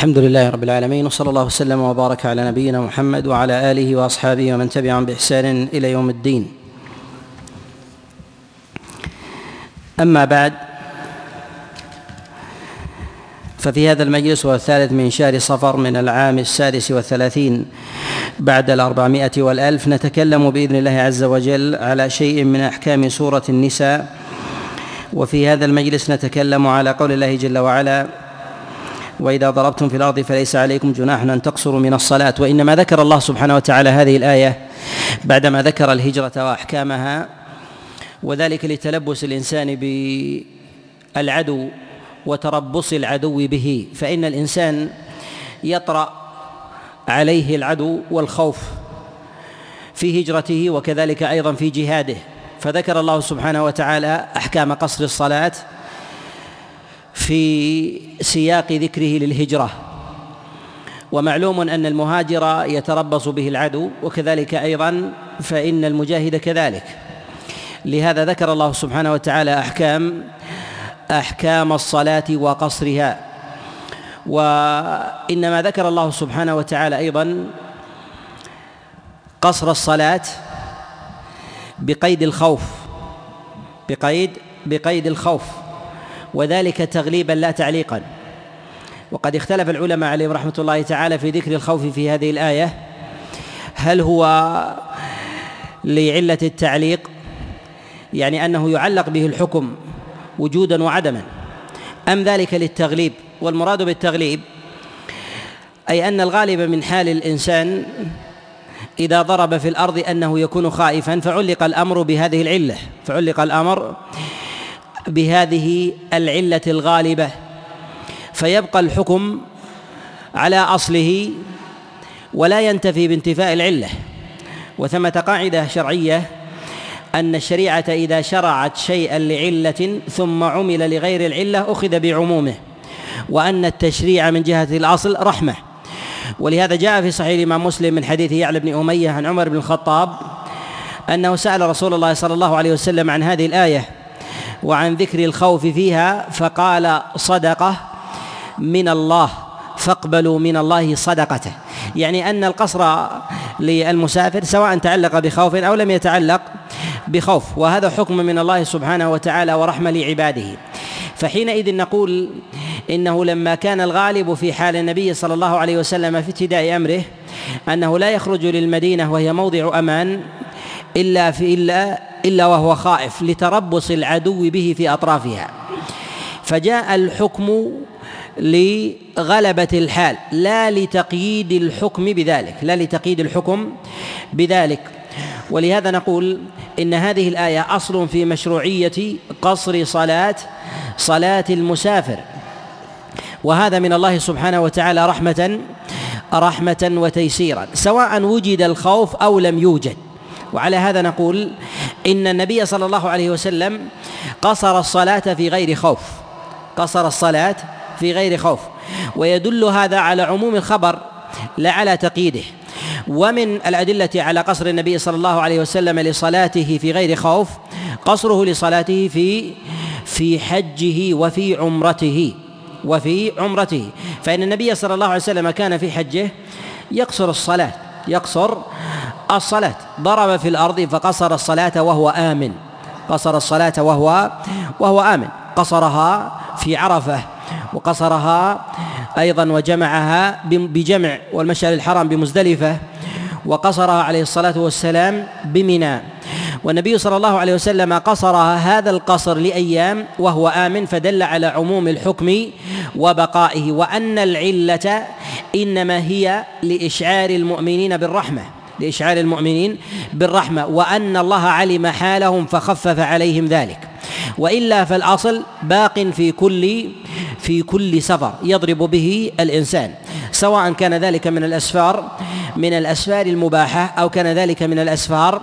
الحمد لله رب العالمين وصلى الله وسلم وبارك على نبينا محمد وعلى آله وأصحابه ومن تبعهم بإحسان إلى يوم الدين. أما بعد ففي هذا المجلس والثالث من شهر صفر من العام السادس والثلاثين بعد الأربعمائة والألف نتكلم بإذن الله عز وجل على شيء من أحكام سورة النساء. وفي هذا المجلس نتكلم على قول الله جل وعلا وإذا ضربتم في الأرض فليس عليكم جناح أن تقصروا من الصلاة. وإنما ذكر الله سبحانه وتعالى هذه الآية بعدما ذكر الهجرة وأحكامها وذلك لتلبس الإنسان بالعدو وتربص العدو به. فإن الإنسان يطرأ عليه العدو والخوف في هجرته وكذلك أيضا في جهاده. فذكر الله سبحانه وتعالى أحكام قصر الصلاة في سياق ذكره للهجرة. ومعلوم أن المهاجر يتربص به العدو وكذلك أيضا فإن المجاهد كذلك. لهذا ذكر الله سبحانه وتعالى أحكام أحكام الصلاة وقصرها. وإنما ذكر الله سبحانه وتعالى أيضا قصر الصلاة بقيد الخوف بقيد بقيد الخوف. وذلك تغليبا لا تعليقا. وقد اختلف العلماء عليهم رحمة الله تعالى في ذكر الخوف في هذه الآية. هل هو لعلة التعليق؟ يعني أنه يعلق به الحكم وجودا وعدما. أم ذلك للتغليب؟ والمراد بالتغليب أي أن الغالب من حال الإنسان إذا ضرب في الأرض أنه يكون خائفا فعلق الأمر بهذه العلة. فعلق الأمر بهذه العلة الغالبة فيبقى الحكم على أصله ولا ينتفي بانتفاء العلة. وثمة قاعدة شرعية أن الشريعة إذا شرعت شيئا لعلة ثم عمل لغير العلة أخذ بعمومه وأن التشريع من جهة الأصل رحمة. ولهذا جاء في صحيح الإمام مسلم من حديث يعلى بن أمية عن عمر بن الخطاب أنه سأل رسول الله صلى الله عليه وسلم عن هذه الآية وعن ذكر الخوف فيها فقال صدقة من الله فاقبلوا من الله صدقته. يعني أن القصر للمسافر سواء تعلق بخوف أو لم يتعلق بخوف وهذا حكم من الله سبحانه وتعالى ورحمة لعباده. فحينئذ نقول إنه لما كان الغالب في حال النبي صلى الله عليه وسلم في ابتداء أمره أنه لا يخرج للمدينة وهي موضع أمان إلا في إلا إلا وهو خائف لتربص العدو به في أطرافها. فجاء الحكم لغلبة الحال لا لتقييد الحكم بذلك لا لتقييد الحكم بذلك. ولهذا نقول إن هذه الآية أصل في مشروعية قصر صلاة صلاة المسافر. وهذا من الله سبحانه وتعالى رحمة رحمة وتيسيرا سواء وجد الخوف أو لم يوجد. وعلى هذا نقول إن النبي صلى الله عليه وسلم قصر الصلاة في غير خوف. قصر الصلاة في غير خوف. ويدل هذا على عموم الخبر لا على تقييده. ومن الأدلة على قصر النبي صلى الله عليه وسلم لصلاته في غير خوف قصره لصلاته في في حجه وفي عمرته وفي عمرته. فإن النبي صلى الله عليه وسلم كان في حجه يقصر الصلاة. يقصر الصلاة. ضرب في الأرض فقصر الصلاة وهو آمن. قصر الصلاة وهو وهو آمن. قصرها في عرفة وقصرها أيضا وجمعها بجمع والمشعر الحرام بمزدلفة. وقصرها عليه الصلاة والسلام بمنى. والنبي صلى الله عليه وسلم قصرها هذا القصر لأيام وهو آمن فدل على عموم الحكم وبقائه وأن العلة إنما هي لإشعار المؤمنين بالرحمة لإشعار المؤمنين بالرحمة وأن الله علم حالهم فخفف عليهم ذلك. وإلا فالأصل باق في كل في كل سفر يضرب به الإنسان سواء كان ذلك من الأسفار من الأسفار المباحة أو كان ذلك من الأسفار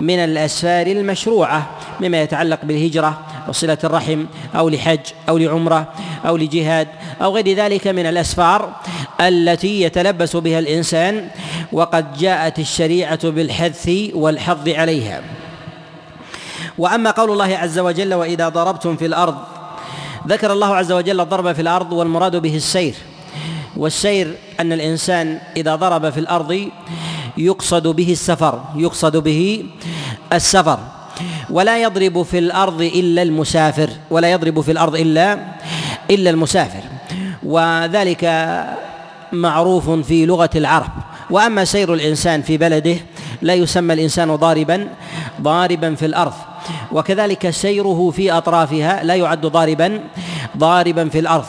من الأسفار المشروعة مما يتعلق بالهجرة وصلة الرحم أو لحج أو لعمرة أو لجهاد أو غير ذلك من الأسفار التي يتلبس بها الإنسان وقد جاءت الشريعة بالحث والحظ عليها. وأما قول الله عز وجل وإذا ضربتم في الأرض ذكر الله عز وجل الضرب في الأرض والمراد به السير. والسير أن الإنسان إذا ضرب في الأرض يقصد به السفر يقصد به السفر. ولا يضرب في الأرض إلا المسافر ولا يضرب في الأرض إلا إلا المسافر. وذلك معروف في لغة العرب. وأما سير الإنسان في بلده لا يسمى الإنسان ضاربا ضاربا في الأرض. وكذلك سيره في أطرافها لا يعد ضاربا ضاربا في الأرض.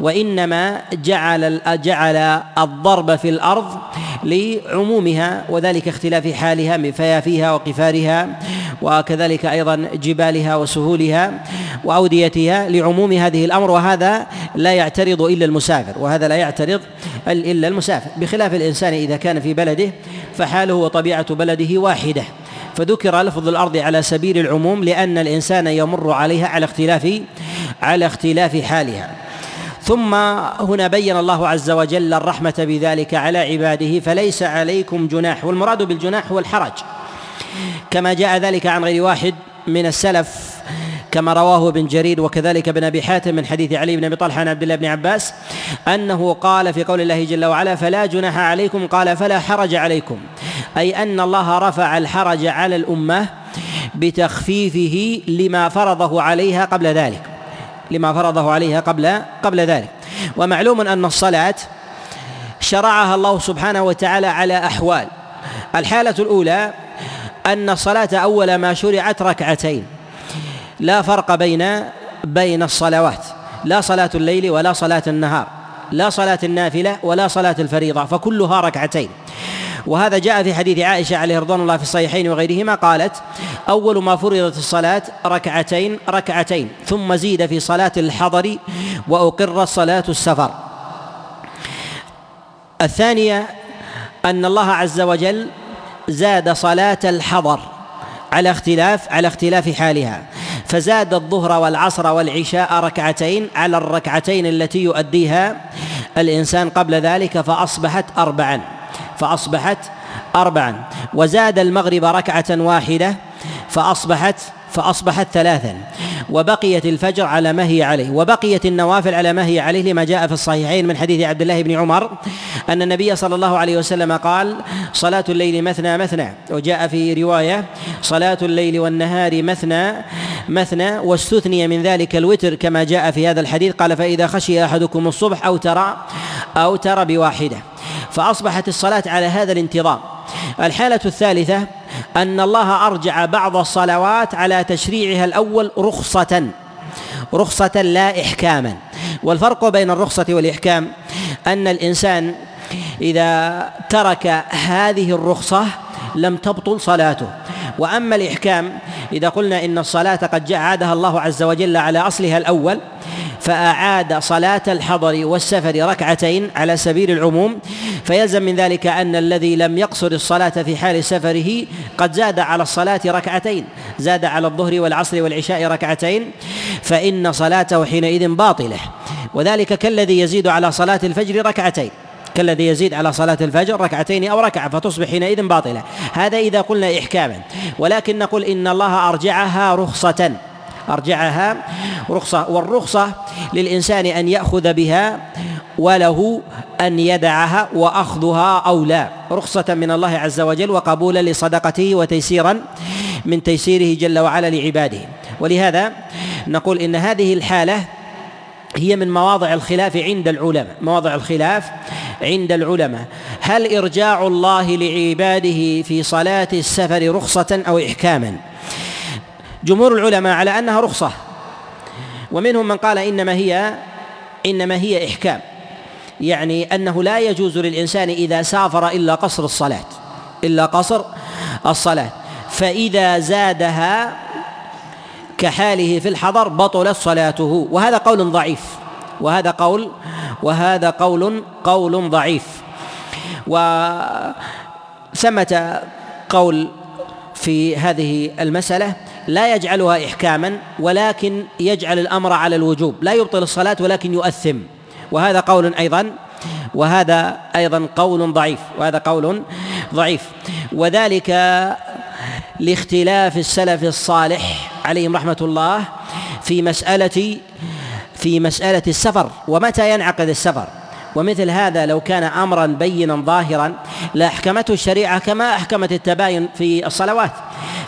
وإنما جعل جعل الضرب في الأرض لعمومها وذلك اختلاف حالها من فيافيها وقفارها وكذلك أيضا جبالها وسهولها وأوديتها لعموم هذه الأمر. وهذا لا يعترض إلا المسافر وهذا لا يعترض إلا المسافر. بخلاف الإنسان إذا كان في بلده فحاله وطبيعة بلده واحدة. فذكر لفظ الأرض على سبيل العموم لأن الإنسان يمر عليها على اختلاف على اختلاف حالها. ثم هنا بين الله عز وجل الرحمة بذلك على عباده فليس عليكم جناح والمراد بالجناح هو الحرج. كما جاء ذلك عن غير واحد من السلف كما رواه ابن جرير وكذلك ابن أبي حاتم من حديث علي بن أبي طلحة عن عبد الله بن عباس أنه قال في قول الله جل وعلا فلا جناح عليكم قال فلا حرج عليكم أي أن الله رفع الحرج على الأمة بتخفيفه لما فرضه عليها قبل ذلك لما فرضه عليها قبل قبل ذلك. ومعلوم أن الصلاة شرعها الله سبحانه وتعالى على أحوال. الحالة الأولى أن الصلاة أول ما شرعت ركعتين. لا فرق بين بين الصلوات لا صلاة الليل ولا صلاة النهار لا صلاة النافلة ولا صلاة الفريضة فكلها ركعتين. وهذا جاء في حديث عائشة عليه رضوان الله في الصحيحين وغيرهما قالت أول ما فرضت الصلاة ركعتين ركعتين ثم زيد في صلاة الحضر وأقر صلاة السفر. الثانية أن الله عز وجل زاد صلاة الحضر على اختلاف على اختلاف حالها. فزاد الظهر والعصر والعشاء ركعتين على الركعتين التي يؤديها الإنسان قبل ذلك فأصبحت أربعا فأصبحت أربعا. وزاد المغرب ركعة واحدة فأصبحت فأصبحت ثلاثا. وبقيت الفجر على ما هي عليه. وبقيت النوافل على ما هي عليه لما جاء في الصحيحين من حديث عبد الله بن عمر أن النبي صلى الله عليه وسلم قال صلاة الليل مثنى مثنى. وجاء في رواية صلاة الليل والنهار مثنى مثنى. واستثني من ذلك الوتر كما جاء في هذا الحديث. قال فإذا خشي أحدكم الصبح أو ترى أو ترى بواحدة. فأصبحت الصلاة على هذا الانتظام. الحالة الثالثة أن الله أرجع بعض الصلوات على تشريعها الأول رخصة رخصة لا إحكاما. والفرق بين الرخصة والإحكام أن الإنسان إذا ترك هذه الرخصة لم تبطل صلاته. وأما الإحكام إذا قلنا إن الصلاة قد جاء عادها الله عز وجل على أصلها الأول فأعاد صلاة الحضر والسفر ركعتين على سبيل العموم فيلزم من ذلك أن الذي لم يقصر الصلاة في حال سفره قد زاد على الصلاة ركعتين زاد على الظهر والعصر والعشاء ركعتين فإن صلاته حينئذ باطلة. وذلك كالذي يزيد على صلاة الفجر ركعتين. كالذي يزيد على صلاة الفجر ركعتين أو ركعة فتصبح حينئذ باطلة. هذا إذا قلنا إحكاما. ولكن نقول إن الله أرجعها رخصة. أرجعها رخصة. والرخصة للإنسان أن يأخذ بها وله أن يدعها وأخذها أو لا. رخصة من الله عز وجل وقبولا لصدقته وتيسيرا من تيسيره جل وعلا لعباده. ولهذا نقول إن هذه الحالة هي من مواضع الخلاف عند العلماء. مواضع الخلاف عند العلماء. هل إرجاع الله لعباده في صلاة السفر رخصة أو إحكاما؟ جمهور العلماء على أنها رخصة. ومنهم من قال إنما هي إنما هي إحكام. يعني أنه لا يجوز للإنسان إذا سافر إلا قصر الصلاة. إلا قصر الصلاة. فإذا زادها كحاله في الحضر بطلت صلاته. وهذا قول ضعيف. وهذا قول وهذا قول قول ضعيف. وثمة قول في هذه المسألة لا يجعلها إحكاما ولكن يجعل الأمر على الوجوب. لا يبطل الصلاة ولكن يؤثم. وهذا قول أيضا وهذا أيضا قول ضعيف. وهذا قول ضعيف. وذلك لاختلاف السلف الصالح عليهم رحمة الله في مسألة في مسألة السفر ومتى ينعقد السفر؟ ومثل هذا لو كان امرا بينا ظاهرا لأحكمته الشريعة كما أحكمت التباين في الصلوات.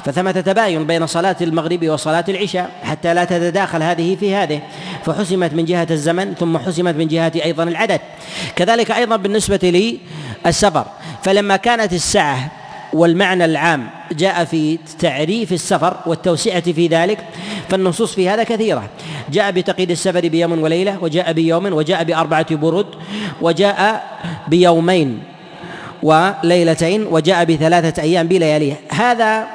فثمة تباين بين صلاة المغرب وصلاة العشاء حتى لا تتداخل هذه في هذه. فحسمت من جهة الزمن ثم حسمت من جهة أيضا العدد. كذلك أيضا بالنسبة للسفر. فلما كانت الساعة والمعنى العام جاء في تعريف السفر والتوسعة في ذلك فالنصوص في هذا كثيرة. جاء بتقييد السفر بيوم وليلة وجاء بيوم وجاء بأربعة برود وجاء بيومين وليلتين وجاء بثلاثة أيام بلياليها هذا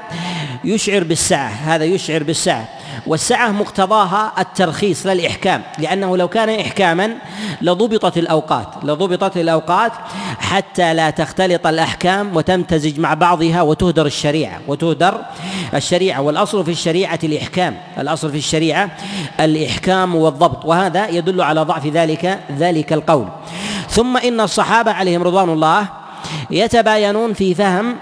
يشعر بالسعة هذا يشعر بالسعة. والسعة مقتضاها الترخيص لا الإحكام لأنه لو كان إحكاما لضبطت الأوقات لضبطت الأوقات حتى لا تختلط الأحكام وتمتزج مع بعضها وتهدر الشريعة وتهدر الشريعة. والأصل في الشريعة الإحكام الأصل في الشريعة الإحكام والضبط وهذا يدل على ضعف ذلك ذلك القول. ثم إن الصحابة عليهم رضوان الله يتباينون في فهم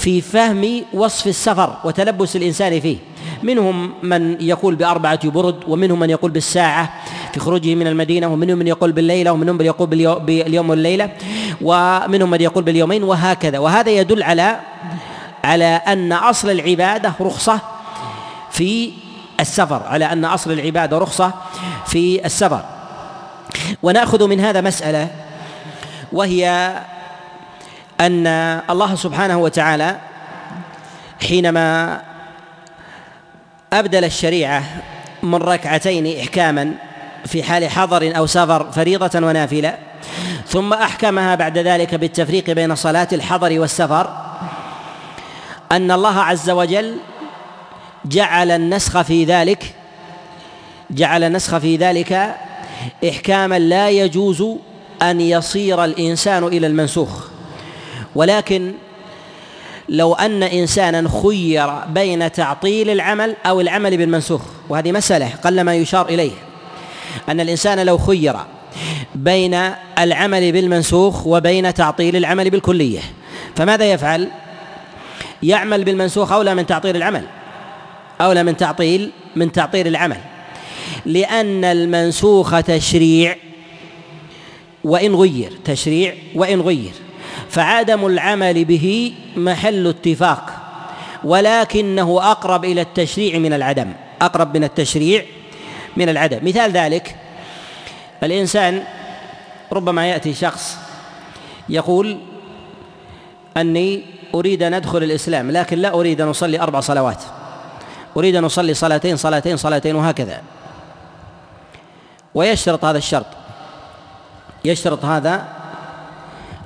في فهم وصف السفر وتلبس الإنسان فيه. منهم من يقول بأربعة برد ومنهم من يقول بالساعة في خروجه من المدينة ومنهم من يقول بالليلة ومنهم من يقول باليوم والليلة ومنهم من يقول باليومين وهكذا. وهذا يدل على على أن أصل العبادة رخصة في السفر على أن أصل العبادة رخصة في السفر. ونأخذ من هذا مسألة وهي أن الله سبحانه وتعالى حينما أبدل الشريعة من ركعتين إحكاما في حال حضر أو سفر فريضة ونافلة ثم أحكمها بعد ذلك بالتفريق بين صلاة الحضر والسفر أن الله عز وجل جعل النسخ في ذلك جعل النسخ في ذلك إحكاما لا يجوز أن يصير الإنسان إلى المنسوخ. ولكن لو أن إنسانا خير بين تعطيل العمل أو العمل بالمنسوخ وهذه مسألة قل ما يشار إليه. أن الإنسان لو خير بين العمل بالمنسوخ وبين تعطيل العمل بالكلية فماذا يفعل؟ يعمل بالمنسوخ اولى من تعطيل العمل؟ اولى من تعطيل من تعطيل العمل. لأن المنسوخ تشريع وإن غير تشريع وإن غير. فعدم العمل به محل اتفاق ولكنه أقرب إلى التشريع من العدم أقرب من التشريع من العدم. مثال ذلك الإنسان ربما يأتي شخص يقول أني أريد أن أدخل الإسلام لكن لا أريد أن أصلي أربع صلوات أريد أن أصلي صلاتين صلاتين صلاتين وهكذا. ويشترط هذا الشرط يشترط هذا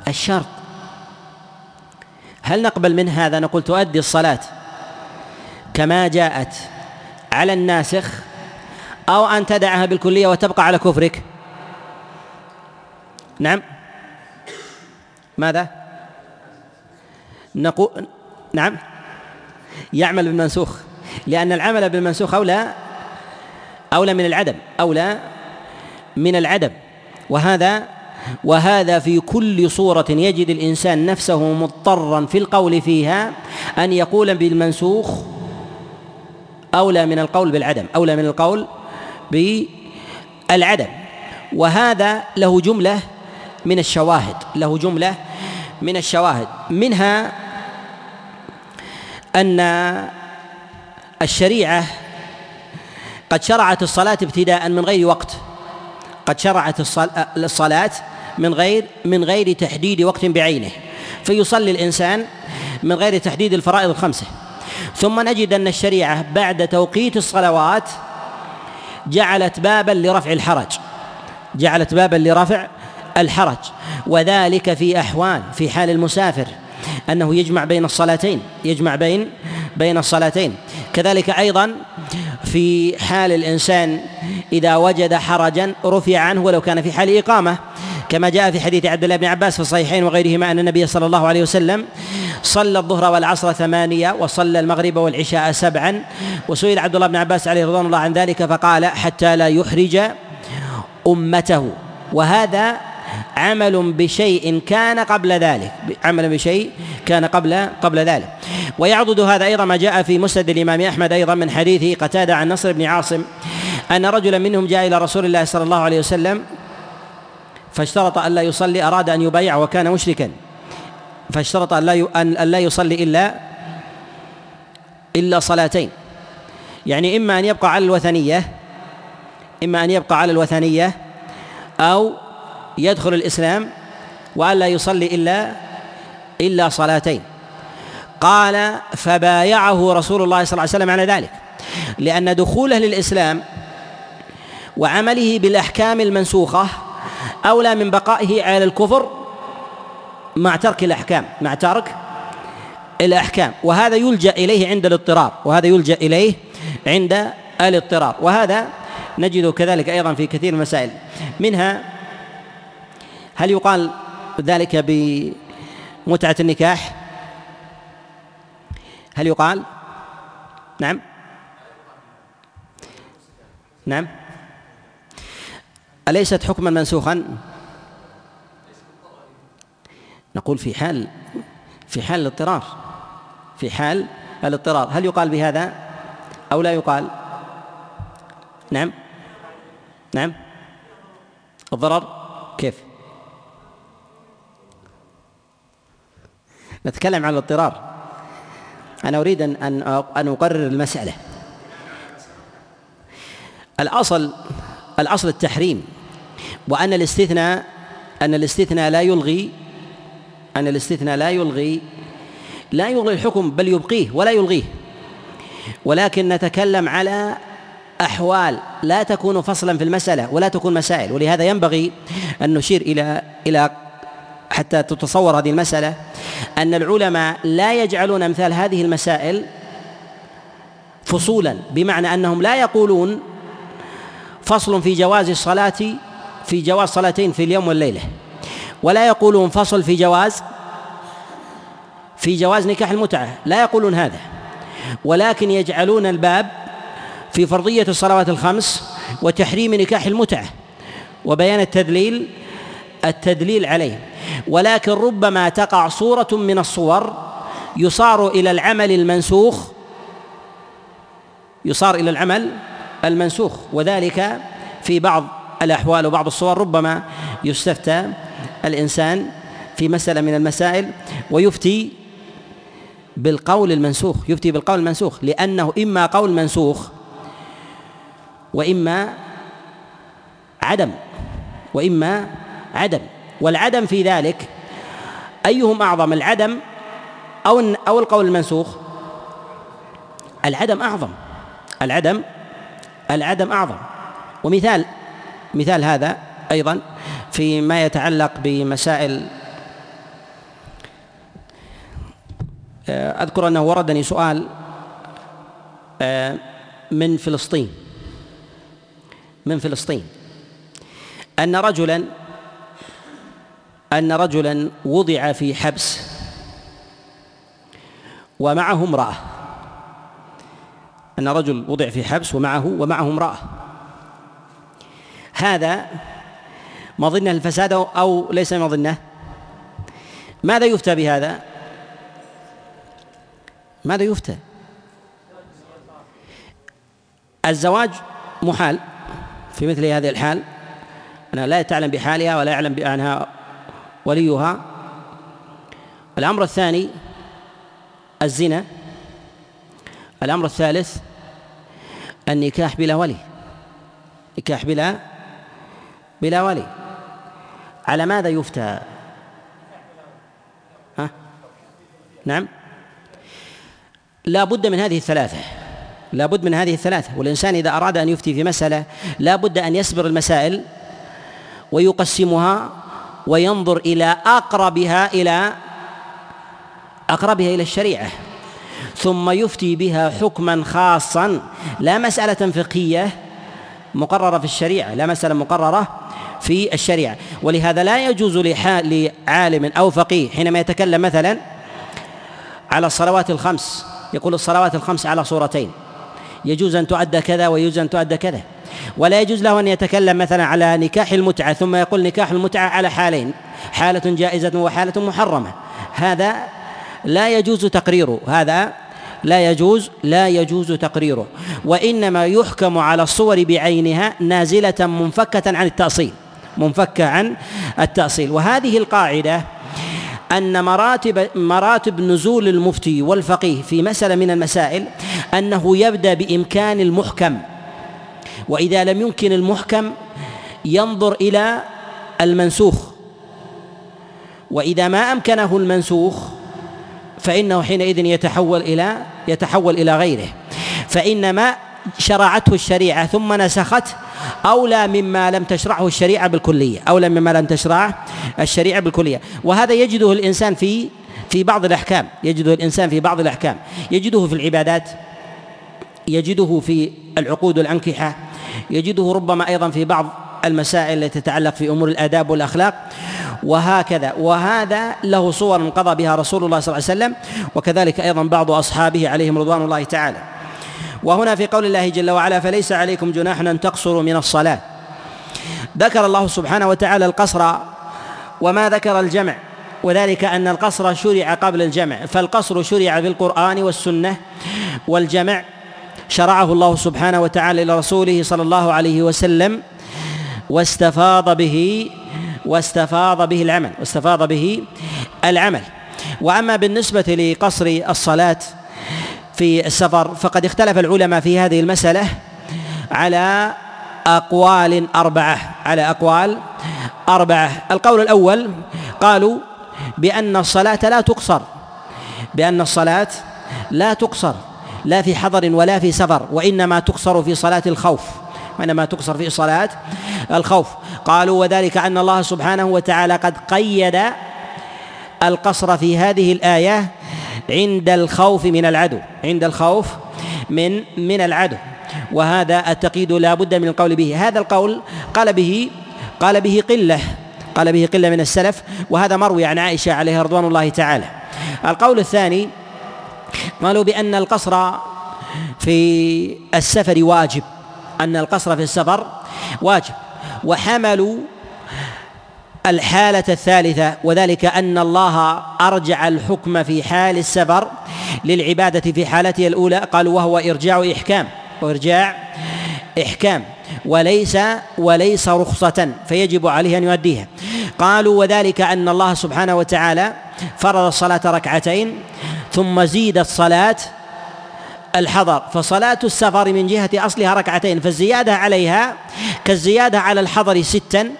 الشرط. هل نقبل من هذا؟ نقول تؤدي الصلاة كما جاءت على الناسخ أو أن تدعها بالكلية وتبقى على كفرك. نعم. ماذا؟ نقول نعم. يعمل بالمنسوخ لأن العمل بالمنسوخ أولى أولى من العدم أولى من العدم. وهذا وهذا في كل صورة يجد الإنسان نفسه مضطرا في القول فيها أن يقول بالمنسوخ أولى من القول بالعدم أولى من القول بالعدم. وهذا له جملة من الشواهد له جملة من الشواهد. منها أن الشريعة قد شرعت الصلاة ابتداء من غير وقت. قد شرعت الصلاة من غير من غير تحديد وقت بعينه. فيصلي الإنسان من غير تحديد الفرائض الخمسة. ثم نجد أن الشريعة بعد توقيت الصلوات جعلت بابا لرفع الحرج. جعلت بابا لرفع الحرج. وذلك في أحوال في حال المسافر. أنه يجمع بين الصلاتين يجمع بين بين الصلاتين. كذلك أيضا في حال الإنسان إذا وجد حرجا رفع عنه ولو كان في حال إقامة. كما جاء في حديث عبد الله بن عباس في الصحيحين وغيرهما أن النبي صلى الله عليه وسلم صلى الظهر والعصر ثمانية وصلى المغرب والعشاء سبعا. وسئل عبد الله بن عباس عليه رضوان الله عن ذلك فقال حتى لا يحرج أمته. وهذا عمل بشيء كان قبل ذلك. عمل بشيء كان قبل قبل ذلك. ويعضد هذا أيضا ما جاء في مسند الإمام أحمد أيضا من حديث قتادة عن نصر بن عاصم أن رجلا منهم جاء إلى رسول الله صلى الله عليه وسلم فاشترط ألا يصلي أراد أن يبايع وكان مشركا. فاشترط أن لا أن لا يصلي إلا إلا صلاتين. يعني إما أن يبقى على الوثنية إما أن يبقى على الوثنية أو يدخل الإسلام وألا يصلي إلا إلا صلاتين. قال فبايعه رسول الله صلى الله عليه وسلم على ذلك لأن دخوله للإسلام وعمله بالأحكام المنسوخة أولى من بقائه على الكفر مع ترك الأحكام مع ترك الأحكام. وهذا يلجأ إليه عند الاضطرار وهذا يلجأ إليه عند الاضطرار. وهذا نجد كذلك أيضا في كثير من المسائل. منها هل يقال ذلك بمتعة النكاح؟ هل يقال؟ نعم. نعم. أليست حكما منسوخا؟ نقول في حال في حال الاضطرار في حال الاضطرار. هل يقال بهذا أو لا يقال؟ نعم. نعم. الضرر كيف؟ نتكلم عن الاضطرار. أنا أريد أن أن أقرر المسألة. الأصل الأصل التحريم وأن الاستثناء أن الاستثناء لا يلغي أن الاستثناء لا يلغي لا يلغي الحكم بل يبقيه ولا يلغيه. ولكن نتكلم على أحوال لا تكون فصلا في المسألة ولا تكون مسائل. ولهذا ينبغي أن نشير إلى إلى حتى تتصور هذه المسألة أن العلماء لا يجعلون أمثال هذه المسائل فصولا بمعنى أنهم لا يقولون فصل في جواز الصلاة في جواز صلاتين في اليوم والليلة ولا يقولون فصل في جواز في جواز نكاح المتعة لا يقولون هذا ولكن يجعلون الباب في فرضية الصلوات الخمس وتحريم نكاح المتعة وبيان التدليل التدليل عليه. ولكن ربما تقع صورة من الصور يصار إلى العمل المنسوخ يصار إلى العمل المنسوخ وذلك في بعض الأحوال وبعض الصور ربما يستفتى الإنسان في مسألة من المسائل ويفتي بالقول المنسوخ يفتي بالقول المنسوخ لأنه إما قول منسوخ وإما عدم وإما عدم. والعدم في ذلك أيهم أعظم العدم أو أو القول المنسوخ؟ العدم أعظم العدم العدم أعظم. ومثال مثال هذا أيضا فيما يتعلق بمسائل آه، أذكر أنه وردني سؤال آه، من فلسطين من فلسطين أن رجلا أن رجلا وضع في حبس ومعه امرأة. أن رجل وضع في حبس ومعه ومعه امرأة. هذا مظنة الفساد أو ليس مظنة؟ ماذا يفتى بهذا؟ ماذا يفتى؟ الزواج محال في مثل هذه الحال. أنا لا تعلم بحالها ولا يعلم بأنها وليها. الأمر الثاني الزنا. الأمر الثالث النكاح بلا ولي. نكاح بلا بلا ولي. على ماذا يفتى؟ ها؟ نعم. لا بد من هذه الثلاثة. لا بد من هذه الثلاثة. والإنسان إذا أراد أن يفتي في مسألة لا بد أن يسبر المسائل ويقسمها وينظر إلى أقربها إلى أقربها إلى الشريعة. ثم يفتي بها حكما خاصا لا مسألة فقهية مقررة في الشريعة لا مسألة مقررة في الشريعة. ولهذا لا يجوز لعالم أو فقيه حينما يتكلم مثلا على الصلوات الخمس يقول الصلوات الخمس على صورتين. يجوز أن تؤدى كذا ويجوز أن تؤدى كذا. ولا يجوز له أن يتكلم مثلا على نكاح المتعة ثم يقول نكاح المتعة على حالين حالة جائزة وحالة محرمة. هذا لا يجوز تقريره هذا لا يجوز لا يجوز تقريره. وإنما يحكم على الصور بعينها نازلة منفكة عن التأصيل منفكة عن التأصيل. وهذه القاعدة أن مراتب مراتب نزول المفتي والفقيه في مسألة من المسائل أنه يبدأ بإمكان المحكم. وإذا لم يمكن المحكم ينظر إلى المنسوخ. وإذا ما أمكنه المنسوخ فإنه حينئذ يتحول إلى يتحول إلى غيره. فإن ما شرعته الشريعة ثم نسخته أولى مما لم تشرعه الشريعة بالكلية أولى مما لم تشرعه الشريعة بالكلية. وهذا يجده الإنسان في في بعض الأحكام يجده الإنسان في بعض الأحكام. يجده في العبادات يجده في العقود والأنكحة يجده ربما أيضا في بعض المسائل التي تتعلق في أمور الآداب والأخلاق. وهكذا وهذا له صور قضى بها رسول الله صلى الله عليه وسلم وكذلك أيضا بعض أصحابه عليهم رضوان الله تعالى. وهنا في قول الله جل وعلا فليس عليكم جناح أن تقصروا من الصلاة. ذكر الله سبحانه وتعالى القصر وما ذكر الجمع وذلك أن القصر شرع قبل الجمع. فالقصر شرع في القران والسنة والجمع شرعه الله سبحانه وتعالى لرسوله صلى الله عليه وسلم واستفاض به واستفاض به العمل واستفاض به العمل. وأما بالنسبة لقصر الصلاة في السفر فقد اختلف العلماء في هذه المسألة على أقوال أربعة على أقوال أربعة. القول الأول قالوا بأن الصلاة لا تقصر بأن الصلاة لا تقصر. لا في حضر ولا في سفر وإنما تقصر في صلاة الخوف. وإنما تقصر في صلاة الخوف. قالوا وذلك أن الله سبحانه وتعالى قد قيد القصر في هذه الآية عند الخوف من العدو عند الخوف من من العدو. وهذا التقييد لا بد من القول به. هذا القول قال به قال به قلة قال به قلة من السلف. وهذا مروي عن عائشة عليها رضوان الله تعالى. القول الثاني قالوا بأن القصر في السفر واجب. أن القصر في السفر واجب. وحملوا الحالة الثالثة وذلك أن الله أرجع الحكم في حال السفر للعبادة في حالته الأولى. قالوا وهو إرجاع إحكام وإرجاع إحكام. وليس وليس رخصة فيجب عليه أن يؤديها. قالوا وذلك أن الله سبحانه وتعالى فرض الصلاة ركعتين ثم زيد الصلاة الحضر. فصلاة السفر من جهة أصلها ركعتين فالزيادة عليها كالزيادة على الحضر ستا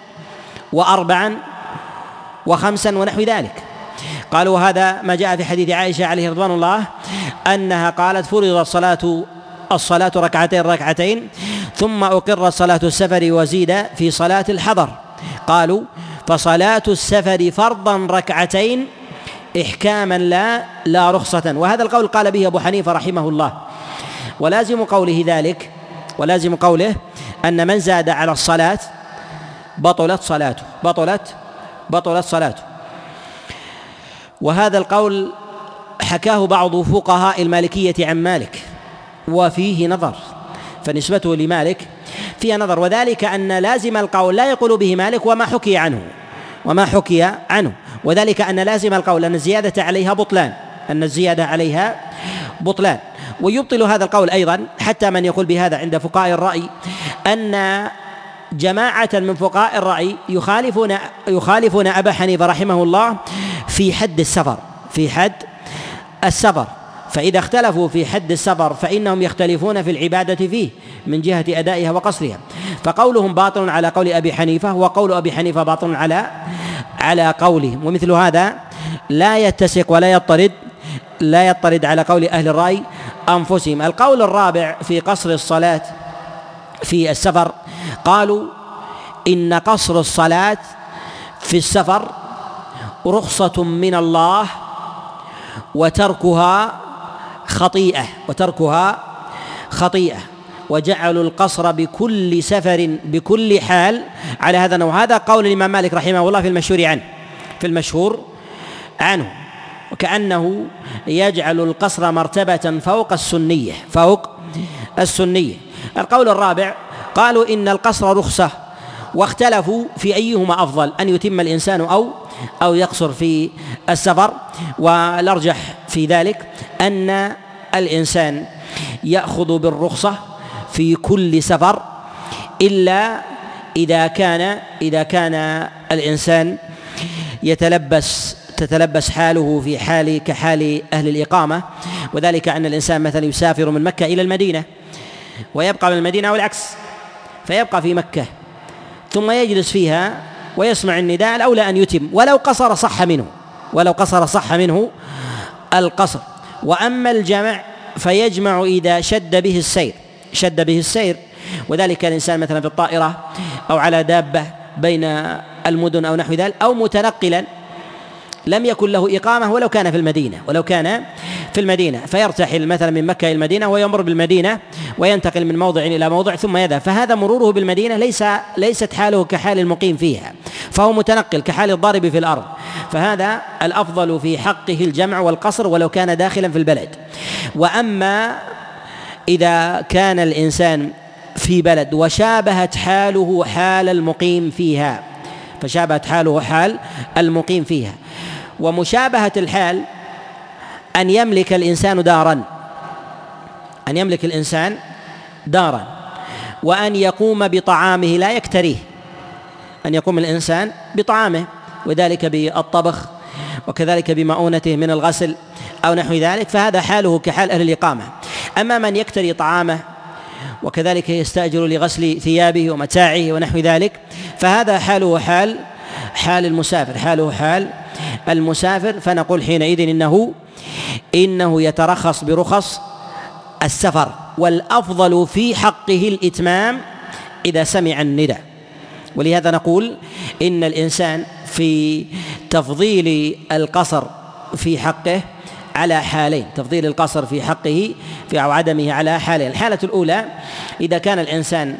وأربعا وخمسا ونحو ذلك. قالوا هذا ما جاء في حديث عائشة عليه رضوان الله أنها قالت فرض الصلاة الصلاة ركعتين ركعتين ثم أقر صلاة السفر وزيد في صلاة الحضر. قالوا فصلاة السفر فرضا ركعتين إحكاما لا لا رخصة. وهذا القول قال به أبو حنيفة رحمه الله. ولازم قوله ذلك ولازم قوله أن من زاد على الصلاة بطلت صلاته. بطلت بطلت صلاته. وهذا القول حكاه بعض فقهاء المالكية عن مالك وفيه نظر. فنسبته لمالك فيها نظر. وذلك أن لازم القول لا يقول به مالك وما حكي عنه وما حكي عنه. وذلك أن لازم القول أن الزيادة عليها بطلان. أن الزيادة عليها بطلان. ويبطل هذا القول أيضا حتى من يقول بهذا عند فقهاء الرأي أن جماعة من فقهاء الرأي يخالفون يخالفون أبا حنيفة رحمه الله في حد السفر في حد السفر. فإذا اختلفوا في حد السفر فإنهم يختلفون في العبادة فيه من جهة أدائها وقصرها. فقولهم باطل على قول أبي حنيفة وقول أبي حنيفة باطل على على قوله. ومثل هذا لا يتسق ولا يطرد لا يطرد على قول أهل الرأي أنفسهم. القول الرابع في قصر الصلاة في السفر قالوا إن قصر الصلاة في السفر رخصة من الله وتركها خطيئة وتركها خطيئة. وجعلوا القصر بكل سفر بكل حال على هذا النوع. هذا قول الإمام مالك رحمه الله في المشهور عنه في المشهور عنه. وكأنه يجعل القصر مرتبة فوق السنية فوق السنية. القول الرابع قالوا إن القصر رخصة واختلفوا في أيهما أفضل أن يتم الإنسان أو أو يقصر في السفر. والأرجح في ذلك أن الإنسان يأخذ بالرخصة في كل سفر إلا إذا كان إذا كان الإنسان يتلبس تتلبس حاله في حال كحال أهل الإقامة وذلك أن الإنسان مثلا يسافر من مكة إلى المدينة ويبقى من المدينة والعكس فيبقى في مكة ثم يجلس فيها ويسمع النداء الأولى أن يتم ولو قصر صح منه ولو قصر صح منه القصر. وأما الجمع فيجمع إذا شد به السير شد به السير. وذلك الإنسان مثلا في الطائرة أو على دابة بين المدن أو نحو ذلك أو متنقلا لم يكن له إقامة ولو كان في المدينة ولو كان في المدينة. فيرتحل مثلا من مكة إلى المدينة ويمر بالمدينة وينتقل من موضع إلى موضع ثم يذهب. فهذا مروره بالمدينة ليس ليست حاله كحال المقيم فيها فهو متنقل كحال الضارب في الأرض. فهذا الأفضل في حقه الجمع والقصر ولو كان داخلا في البلد. وأما إذا كان الإنسان في بلد وشابهت حاله حال المقيم فيها فشابهت حاله حال المقيم فيها. ومشابهة الحال أن يملك الإنسان دارا. أن يملك الإنسان دارا. وأن يقوم بطعامه لا يكتريه. أن يقوم الإنسان بطعامه. وذلك بالطبخ. وكذلك بمؤونته من الغسل أو نحو ذلك. فهذا حاله كحال أهل الإقامة. أما من يكتري طعامه وكذلك يستأجر لغسل ثيابه ومتاعه ونحو ذلك فهذا حاله حال حال المسافر. حاله حال المسافر. فنقول حينئذ إنه إنه يترخص برخص السفر. والأفضل في حقه الإتمام إذا سمع الندى ولهذا نقول إن الإنسان في تفضيل القصر في حقه على حالين. تفضيل القصر في حقه في أو عدمه على حالين. الحالة الأولى إذا كان الإنسان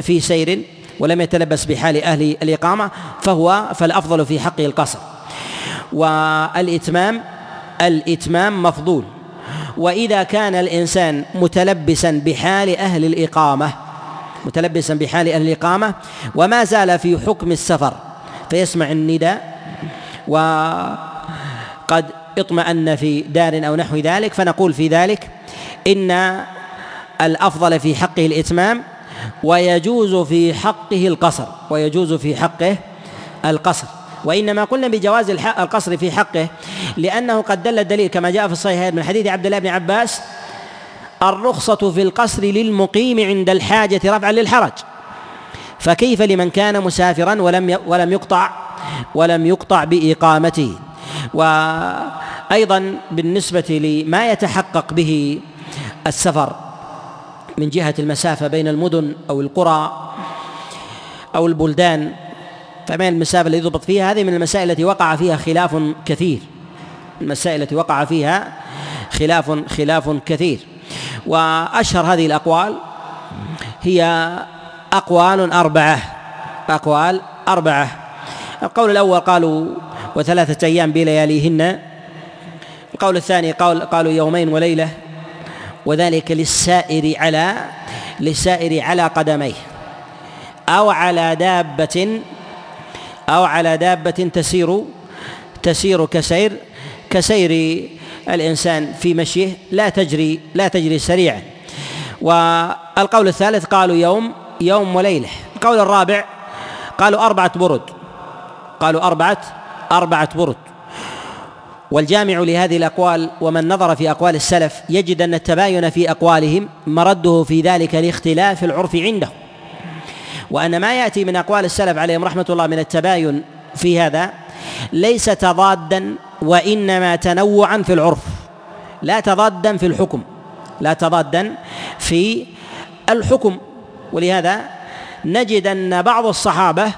في سير ولم يتلبس بحال أهل الإقامة فهو فالأفضل في حقه القصر. والإتمام الإتمام مفضول. وإذا كان الإنسان متلبسا بحال أهل الإقامة متلبسا بحال أهل الإقامة وما زال في حكم السفر فيسمع النداء وقد اطمأن في دار أو نحو ذلك فنقول في ذلك إن الأفضل في حقه الإتمام ويجوز في حقه القصر ويجوز في حقه القصر. وإنما قلنا بجواز القصر في حقه لأنه قد دل الدليل كما جاء في الصحيحين من حديث عبد الله بن عباس الرخصة في القصر للمقيم عند الحاجة رفعا للحرج. فكيف لمن كان مسافرا ولم ولم يقطع ولم يقطع بإقامته؟ وأيضا بالنسبة لما يتحقق به السفر من جهة المسافة بين المدن أو القرى أو البلدان. فما المسافة التي يضبط فيها؟ هذه من المسائل التي وقع فيها خلاف كثير. المسائل التي وقع فيها خلاف خلاف كثير. وأشهر هذه الأقوال هي أقوال أربعة أقوال أربعة. القول الأول قالوا وثلاثة أيام بلياليهن. القول الثاني قال قالوا يومين وليلة. وذلك للسائر على للسائر على قدميه أو على دابة أو على دابة تسير تسير كسير كسير الإنسان في مشيه لا تجري لا تجري سريعا. والقول الثالث قالوا يوم يوم وليلة. القول الرابع قالوا أربعة برد. قالوا أربعة أربعة برد. والجامع لهذه الأقوال ومن نظر في أقوال السلف يجد أن التباين في أقوالهم مرده في ذلك لاختلاف العرف عنده. وأن ما يأتي من أقوال السلف عليهم رحمة الله من التباين في هذا ليس تضادا وإنما تنوعا في العرف. لا تضادا في الحكم لا تضادا في الحكم. ولهذا نجد أن بعض الصحابة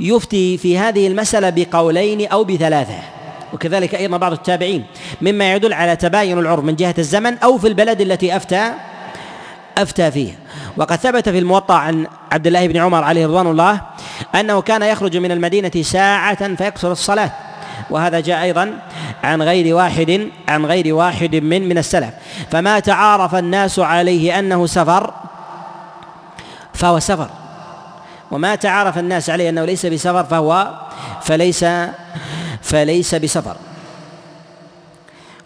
يفتي في هذه المسألة بقولين أو بثلاثة. وكذلك أيضا بعض التابعين مما يدل على تباين العرف من جهة الزمن أو في البلد التي أفتى أفتى فيها وقد ثبت في الموطأ عن عبد الله بن عمر عليه رضوان الله أنه كان يخرج من المدينة ساعة فيقصر الصلاة. وهذا جاء أيضا عن غير واحد عن غير واحد من من السلف. فما تعارف الناس عليه أنه سفر فهو سفر. وما تعارف الناس عليه أنه ليس بسفر فهو فليس فليس بسفر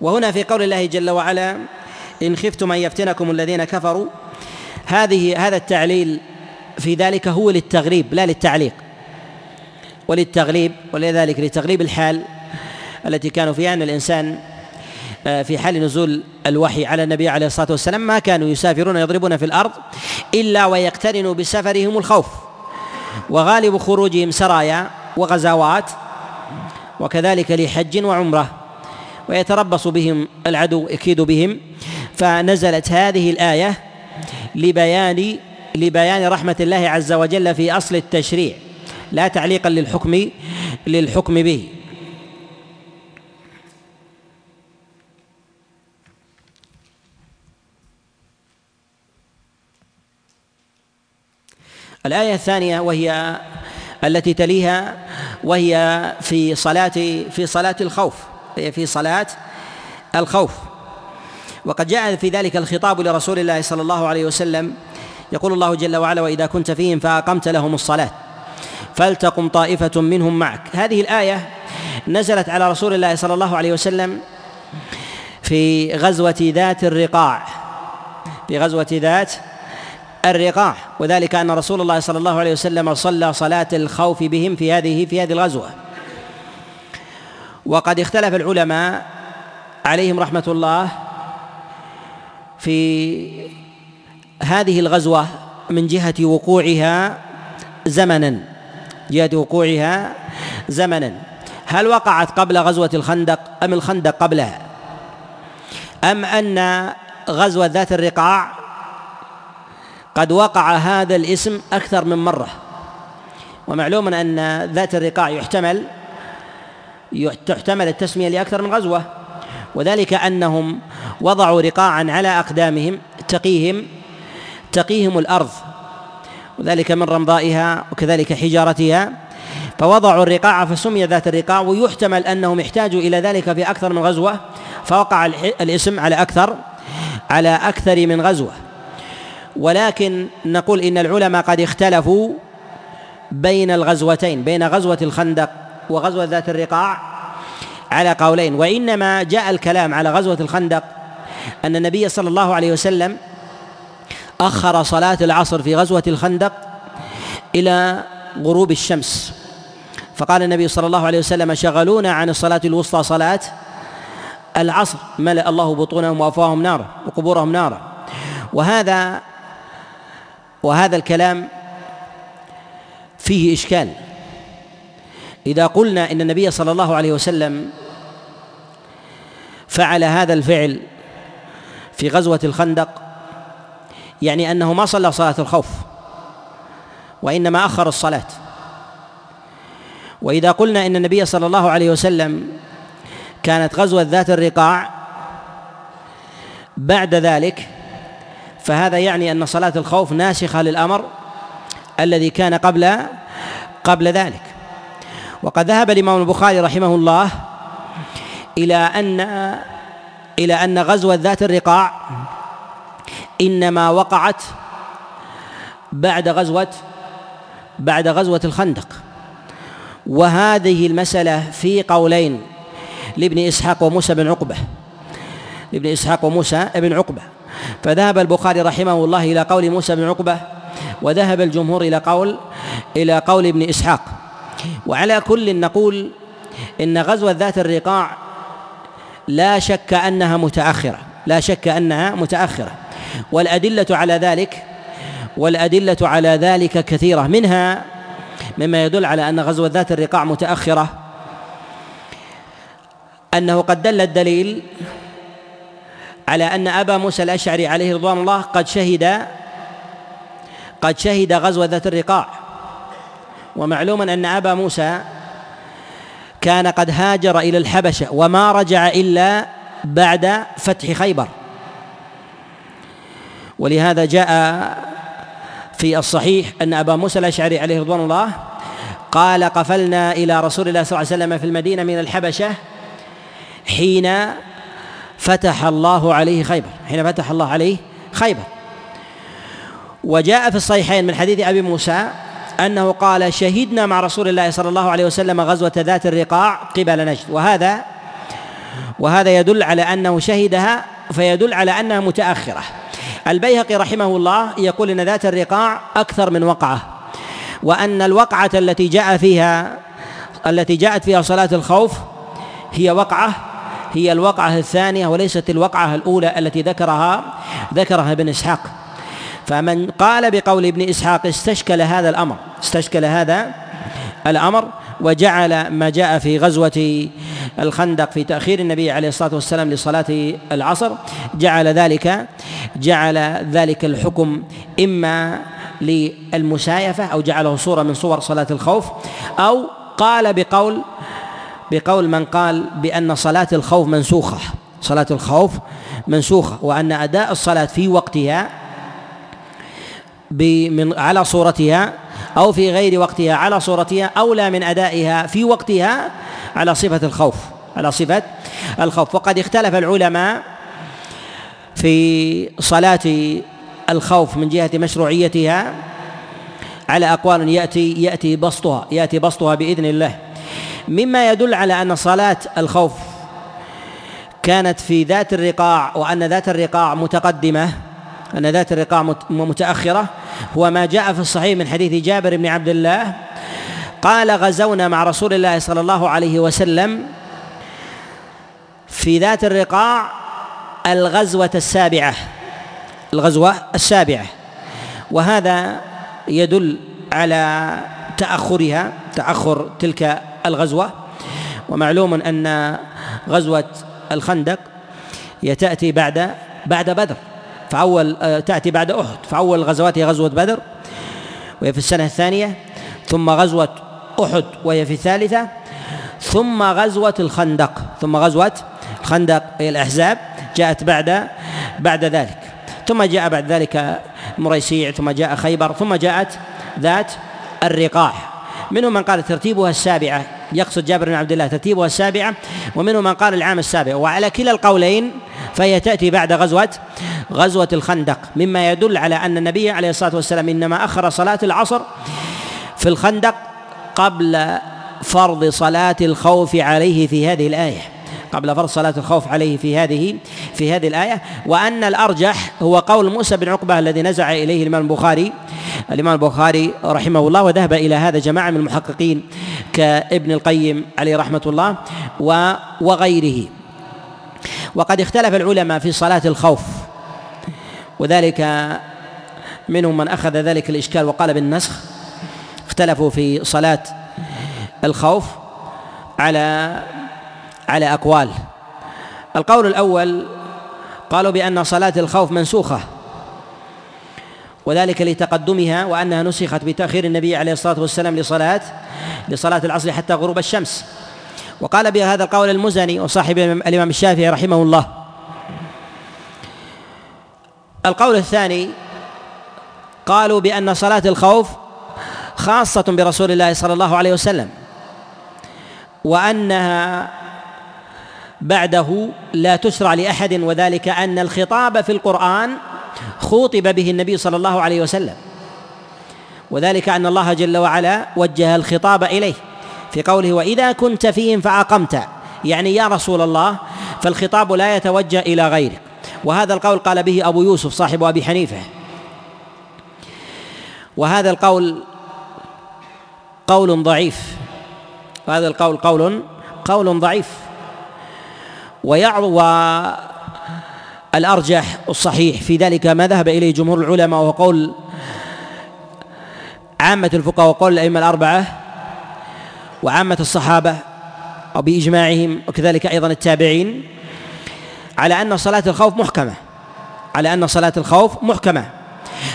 وهنا في قول الله جل وعلا إن خفتم أن يفتنكم الذين كفروا هذه هذا التعليل في ذلك هو للتغليب لا للتعليق. وللتغليب ولذلك لتغليب الحال التي كانوا فيها أن الإنسان آه، في حال نزول الوحي على النبي عليه الصلاة والسلام ما كانوا يسافرون يضربون في الأرض إلا ويقترن بسفرهم الخوف وغالب خروجهم سرايا وغزوات وكذلك لحج وعمرة. ويتربص بهم العدو يكيد بهم. فنزلت هذه الآية لبيان لبيان رحمة الله عز وجل في أصل التشريع. لا تعليقا للحكم للحكم به. الآية الثانية وهي التي تليها وهي في صلاة في صلاة الخوف. في صلاة الخوف. وقد جاء في ذلك الخطاب لرسول الله صلى الله عليه وسلم. يقول الله جل وعلا وإذا كنت فيهم فأقمت لهم الصلاة فلتقم طائفة منهم معك. هذه الآية نزلت على رسول الله صلى الله عليه وسلم في غزوة ذات الرقاع. في غزوة ذات الرقاع وذلك أن رسول الله صلى الله عليه وسلم صلى صلاة الخوف بهم في هذه في هذه الغزوة. وقد اختلف العلماء عليهم رحمة الله في هذه الغزوة من جهة وقوعها زمنا جهة وقوعها زمنا. هل وقعت قبل غزوة الخندق أم الخندق قبلها؟ أم أن غزوة ذات الرقاع قد وقع هذا الاسم أكثر من مرة. ومعلوم أن ذات الرقاع يحتمل تحتمل التسمية لأكثر من غزوة. وذلك أنهم وضعوا رقاعا على أقدامهم تقيهم تقيهم الأرض. وذلك من رمضائها وكذلك حجارتها. فوضعوا الرقاع فسمي ذات الرقاع ويحتمل أنهم احتاجوا إلى ذلك في أكثر من غزوة. فوقع الاسم على أكثر على أكثر من غزوة. ولكن نقول إن العلماء قد اختلفوا بين الغزوتين بين غزوة الخندق وغزوة ذات الرقاع على قولين وإنما جاء الكلام على غزوة الخندق أن النبي صلى الله عليه وسلم أخر صلاة العصر في غزوة الخندق إلى غروب الشمس. فقال النبي صلى الله عليه وسلم شغلونا عن الصلاة الوسطى صلاة العصر ملأ الله بطونهم وأفواههم نارا وقبورهم نارا. وهذا وهذا الكلام فيه إشكال. إذا قلنا إن النبي صلى الله عليه وسلم فعل هذا الفعل في غزوة الخندق يعني أنه ما صلى صلاة الخوف وإنما أخر الصلاة. وإذا قلنا إن النبي صلى الله عليه وسلم كانت غزوة ذات الرقاع بعد ذلك فهذا يعني أن صلاة الخوف ناسخة للأمر الذي كان قبل قبل ذلك. وقد ذهب الإمام البخاري رحمه الله إلى أن إلى أن غزوة ذات الرقاع إنما وقعت بعد غزوة بعد غزوة الخندق. وهذه المسألة في قولين لابن إسحاق وموسى بن عقبة لابن إسحاق وموسى بن عقبة. فذهب البخاري رحمه الله إلى قول موسى بن عقبة وذهب الجمهور إلى قول إلى قول ابن إسحاق. وعلى كل نقول إن غزوة ذات الرقاع لا شك أنها متأخرة لا شك أنها متأخرة. والأدلة على ذلك والأدلة على ذلك كثيرة. منها مما يدل على أن غزوة ذات الرقاع متأخرة أنه قد دل الدليل على أن أبا موسى الأشعري عليه رضوان الله قد شهد قد شهد غزوة ذات الرقاع. ومعلوم أن أبا موسى كان قد هاجر إلى الحبشة وما رجع إلا بعد فتح خيبر. ولهذا جاء في الصحيح أن أبا موسى الأشعري عليه رضوان الله قال قفلنا إلى رسول الله صلى الله عليه وسلم في المدينة من الحبشة حين فتح الله عليه خيبر حين فتح الله عليه خيبر. وجاء في الصحيحين من حديث أبي موسى أنه قال شهدنا مع رسول الله صلى الله عليه وسلم غزوة ذات الرقاع قبل نجد. وهذا وهذا يدل على أنه شهدها فيدل على أنها متأخرة. البيهقي رحمه الله يقول إن ذات الرقاع أكثر من وقعة وأن الوقعة التي جاء فيها التي جاءت فيها صلاة الخوف هي وقعة هي الوقعة الثانية وليست الوقعة الأولى التي ذكرها ذكرها ابن إسحاق. فمن قال بقول ابن إسحاق استشكل هذا الأمر استشكل هذا الأمر وجعل ما جاء في غزوة الخندق في تأخير النبي عليه الصلاة والسلام لصلاة العصر جعل ذلك جعل ذلك الحكم إما للمسايفة أو جعله صورة من صور صلاة الخوف أو قال بقول بقول من قال بأن صلاة الخوف منسوخة. صلاة الخوف منسوخة وأن أداء الصلاة في وقتها من على صورتها أو في غير وقتها على صورتها أولى من أدائها في وقتها على صفة الخوف على صفة الخوف. وقد اختلف العلماء في صلاة الخوف من جهة مشروعيتها على أقوال يأتي يأتي بسطها يأتي بسطها بإذن الله. مما يدل على أن صلاة الخوف كانت في ذات الرقاع وأن ذات الرقاع متقدمة أن ذات الرقاع متأخرة. هو ما جاء في الصحيح من حديث جابر بن عبد الله قال غزونا مع رسول الله صلى الله عليه وسلم في ذات الرقاع الغزوة السابعة الغزوة السابعة. وهذا يدل على تأخرها تأخر تلك الغزوة. ومعلوم أن غزوة الخندق تأتي بعد بعد بدر. فأول آه، تأتي بعد أحد. فأول الغزوات هي غزوة بدر وهي في السنة الثانية. ثم غزوة أحد وهي في الثالثة. ثم غزوة الخندق. ثم غزوة الخندق هي الأحزاب جاءت بعد بعد ذلك. ثم جاء بعد ذلك مريسيع ثم جاء خيبر ثم جاءت ذات الرقاع منهم من قال ترتيبها السابعة يقصد جابر بن عبد الله ترتيبها السابعة ومنهم من قال العام السابع. وعلى كلا القولين فهي تأتي بعد غزوة غزوة الخندق مما يدل على أن النبي عليه الصلاة والسلام إنما أخر صلاة العصر في الخندق قبل فرض صلاة الخوف عليه في هذه الآية. قبل فرض صلاة الخوف عليه في هذه في هذه الآية وأن الأرجح هو قول موسى بن عقبة الذي نزع إليه الإمام البخاري الإمام البخاري رحمه الله وذهب إلى هذا جماعة من المحققين كابن القيم عليه رحمة الله وغيره. وقد اختلف العلماء في صلاة الخوف وذلك منهم من أخذ ذلك الإشكال وقال بالنسخ. اختلفوا في صلاة الخوف على على أقوال. القول الأول قالوا بأن صلاة الخوف منسوخة وذلك لتقدمها وأنها نسخت بتأخير النبي عليه الصلاة والسلام لصلاة لصلاة العصر حتى غروب الشمس. وقال بهذا القول المزني وصاحب الإمام الشافعي رحمه الله. القول الثاني قالوا بأن صلاة الخوف خاصة برسول الله صلى الله عليه وسلم وأنها بعده لا تشرع لأحد وذلك أن الخطاب في القرآن خوطب به النبي صلى الله عليه وسلم. وذلك أن الله جل وعلا وجه الخطاب إليه في قوله وإذا كنت فيهم فأقمت يعني يا رسول الله فالخطاب لا يتوجه إلى غيرك. وهذا القول قال به أبو يوسف صاحب أبي حنيفة. وهذا القول قول ضعيف. وهذا القول قول قول ضعيف. ويعرض الأرجح الصحيح. في ذلك ما ذهب إليه جمهور العلماء وهو قول عامة الفقهاء وقول الأئمة الأربعة وعامة الصحابة أو بإجماعهم وكذلك أيضا التابعين على أن صلاة الخوف محكمة. على أن صلاة الخوف محكمة.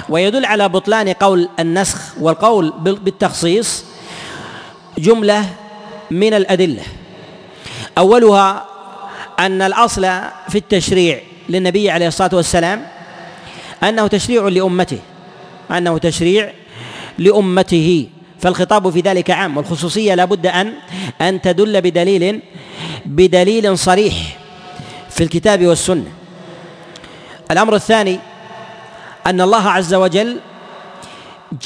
ويدل على بطلان قول النسخ والقول بالتخصيص جملة من الأدلة. أولها أن الأصل في التشريع للنبي عليه الصلاة والسلام أنه تشريع لأمته أنه تشريع لأمته. فالخطاب في ذلك عام والخصوصية لا بد أن أن تدل بدليل بدليل صريح في الكتاب والسنة. الأمر الثاني أن الله عز وجل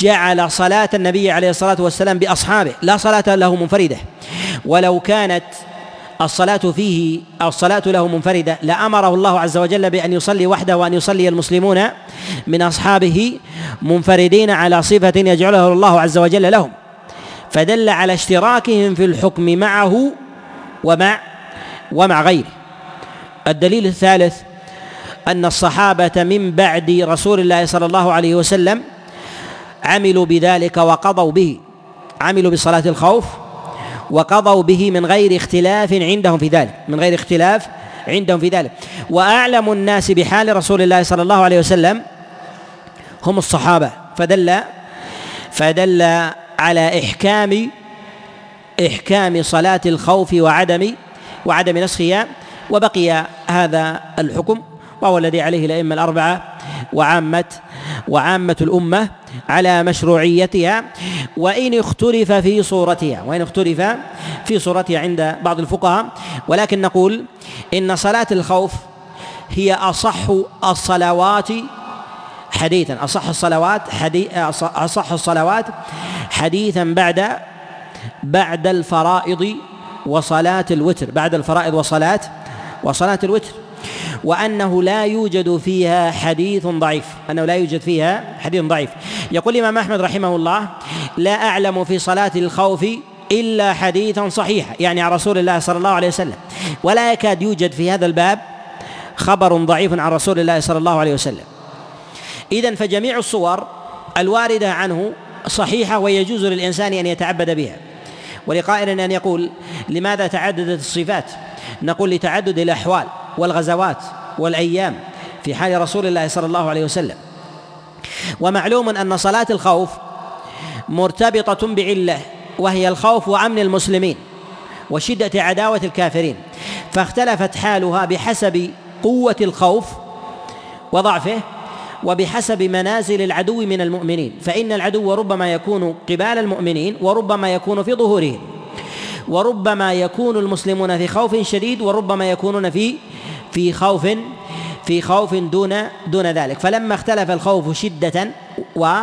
جعل صلاة النبي عليه الصلاة والسلام بأصحابه لا صلاة له منفردة. ولو كانت الصلاة فيه أو الصلاة له منفردة. لأمره الله عز وجل بأن يصلي وحده وأن يصلي المسلمون من أصحابه منفردين على صفة يجعلها الله عز وجل لهم. فدل على اشتراكهم في الحكم معه ومع ومع غيره. الدليل الثالث أن الصحابة من بعد رسول الله صلى الله عليه وسلم عملوا بذلك وقضوا به. عملوا بصلاة الخوف وقضوا به من غير اختلاف عندهم في ذلك من غير اختلاف عندهم في ذلك. وأعلم الناس بحال رسول الله صلى الله عليه وسلم هم الصحابة. فدل فدل على إحكام إحكام صلاة الخوف وعدم وعدم نسخها. وبقي هذا الحكم وهو الذي عليه الأئمة الأربعة وعامة وعامة الأمة على مشروعيتها وإن اختلف في صورتها وإن اختلف في صورتها عند بعض الفقهاء. ولكن نقول إن صلاة الخوف هي أصح الصلوات حديثا أصح الصلوات حديث أصح الصلوات حديثا بعد بعد الفرائض وصلاة الوتر بعد الفرائض وصلاة وصلاة الوتر. وأنه لا يوجد فيها حديث ضعيف. أنه لا يوجد فيها حديث ضعيف. يقول الإمام أحمد رحمه الله لا أعلم في صلاة الخوف إلا حديثا صحيحا. يعني عن رسول الله صلى الله عليه وسلم. ولا يكاد يوجد في هذا الباب خبر ضعيف عن رسول الله صلى الله عليه وسلم. إذا فجميع الصور الواردة عنه صحيحة ويجوز للإنسان أن يتعبد بها. ولقائل أن يقول لماذا تعددت الصفات؟ نقول لتعدد الأحوال. والغزوات والأيام في حال رسول الله صلى الله عليه وسلم. ومعلوم أن صلاة الخوف مرتبطة بعلة وهي الخوف وأمن المسلمين وشدة عداوة الكافرين. فاختلفت حالها بحسب قوة الخوف وضعفه وبحسب منازل العدو من المؤمنين. فإن العدو ربما يكون قبال المؤمنين وربما يكون في ظهورهم. وربما يكون المسلمون في خوف شديد وربما يكونون في في خوف في خوف دون دون ذلك. فلما اختلف الخوف شدة و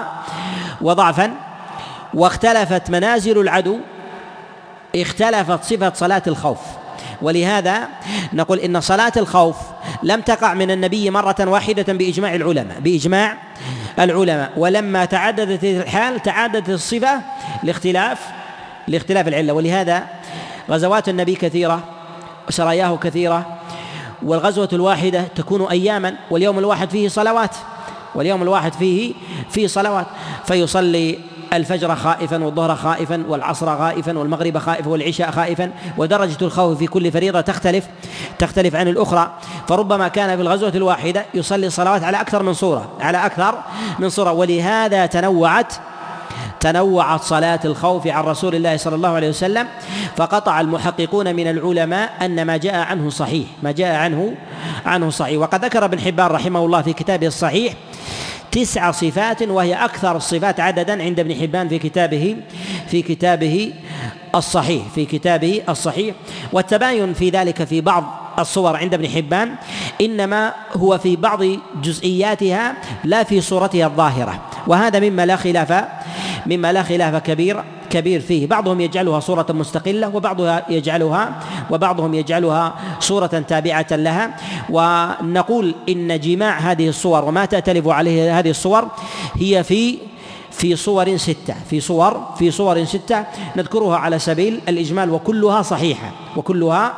وضعفا واختلفت منازل العدو اختلفت صفة صلاة الخوف. ولهذا نقول إن صلاة الخوف لم تقع من النبي مرة واحدة بإجماع العلماء بإجماع العلماء. ولما تعددت الحال تعددت الصفة لاختلاف لاختلاف العلة. ولهذا غزوات النبي كثيرة وسراياه كثيرة والغزوة الواحدة تكون أياما واليوم الواحد فيه صلوات واليوم الواحد فيه فيه صلوات. فيصلي الفجر خائفا والظهر خائفا والعصر خائفا والمغرب خائفا والعشاء خائفا. ودرجة الخوف في كل فريضة تختلف تختلف عن الأخرى. فربما كان في الغزوة الواحدة يصلي الصلوات على أكثر من صورة على أكثر من صورة. ولهذا تنوعت تنوعت صلاة الخوف عن رسول الله صلى الله عليه وسلم فقطع المحققون من العلماء أن ما جاء عنه صحيح ما جاء عنه عنه صحيح. وقد ذكر ابن حبان رحمه الله في كتابه الصحيح تسع صفات وهي أكثر الصفات عددا عند ابن حبان في كتابه في كتابه الصحيح في كتابه الصحيح. والتباين في ذلك في بعض الصور عند ابن حبان إنما هو في بعض جزئياتها لا في صورتها الظاهرة. وهذا مما لا خلاف مما لا خلاف كبير كبير فيه. بعضهم يجعلها صورة مستقلة وبعضها يجعلها وبعضهم يجعلها صورة تابعة لها. ونقول إن جماع هذه الصور وما تأتلف عليه هذه الصور هي في في صور ستة. في صور في صور ستة نذكرها على سبيل الإجمال وكلها صحيحة وكلها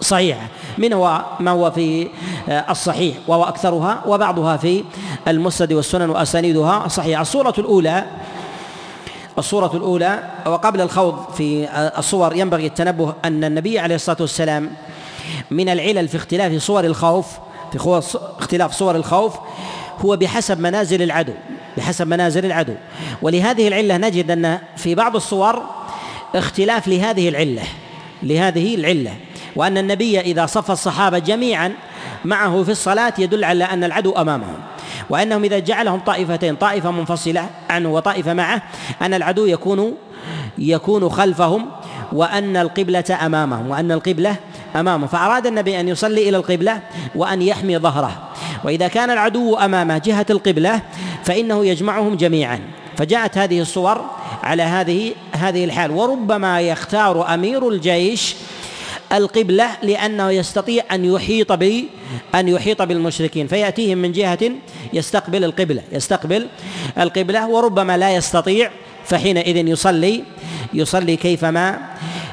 صحيحة من هو ما هو في الصحيح؟ وهو أكثرها وبعضها في المسند والسنن وأسانيدها. صحيحة الصورة الأولى الصورة الأولى وقبل الخوض في الصور ينبغي التنبه أن النبي عليه الصلاة والسلام من العلل في اختلاف صور الخوف في اختلاف صور الخوف هو بحسب منازل العدو بحسب منازل العدو. ولهذه العلة نجد أن في بعض الصور اختلاف لهذه العلة لهذه العلة. وأن النبي إذا صف الصحابة جميعا معه في الصلاة يدل على أن العدو أمامهم وأنهم إذا جعلهم طائفتين طائفة منفصلة عنه وطائفة معه أن العدو يكون يكون خلفهم وأن القبلة أمامهم وأن القبلة أمامه فأراد النبي أن يصلي إلى القبلة وأن يحمي ظهره. وإذا كان العدو أمامه جهة القبلة فإنه يجمعهم جميعا. فجاءت هذه الصور على هذه هذه الحال. وربما يختار أمير الجيش القبلة لأنه يستطيع أن يحيط ب أن يحيط بالمشركين. فيأتيهم من جهة يستقبل القبلة يستقبل القبلة وربما لا يستطيع فحينئذ يصلي يصلي كيفما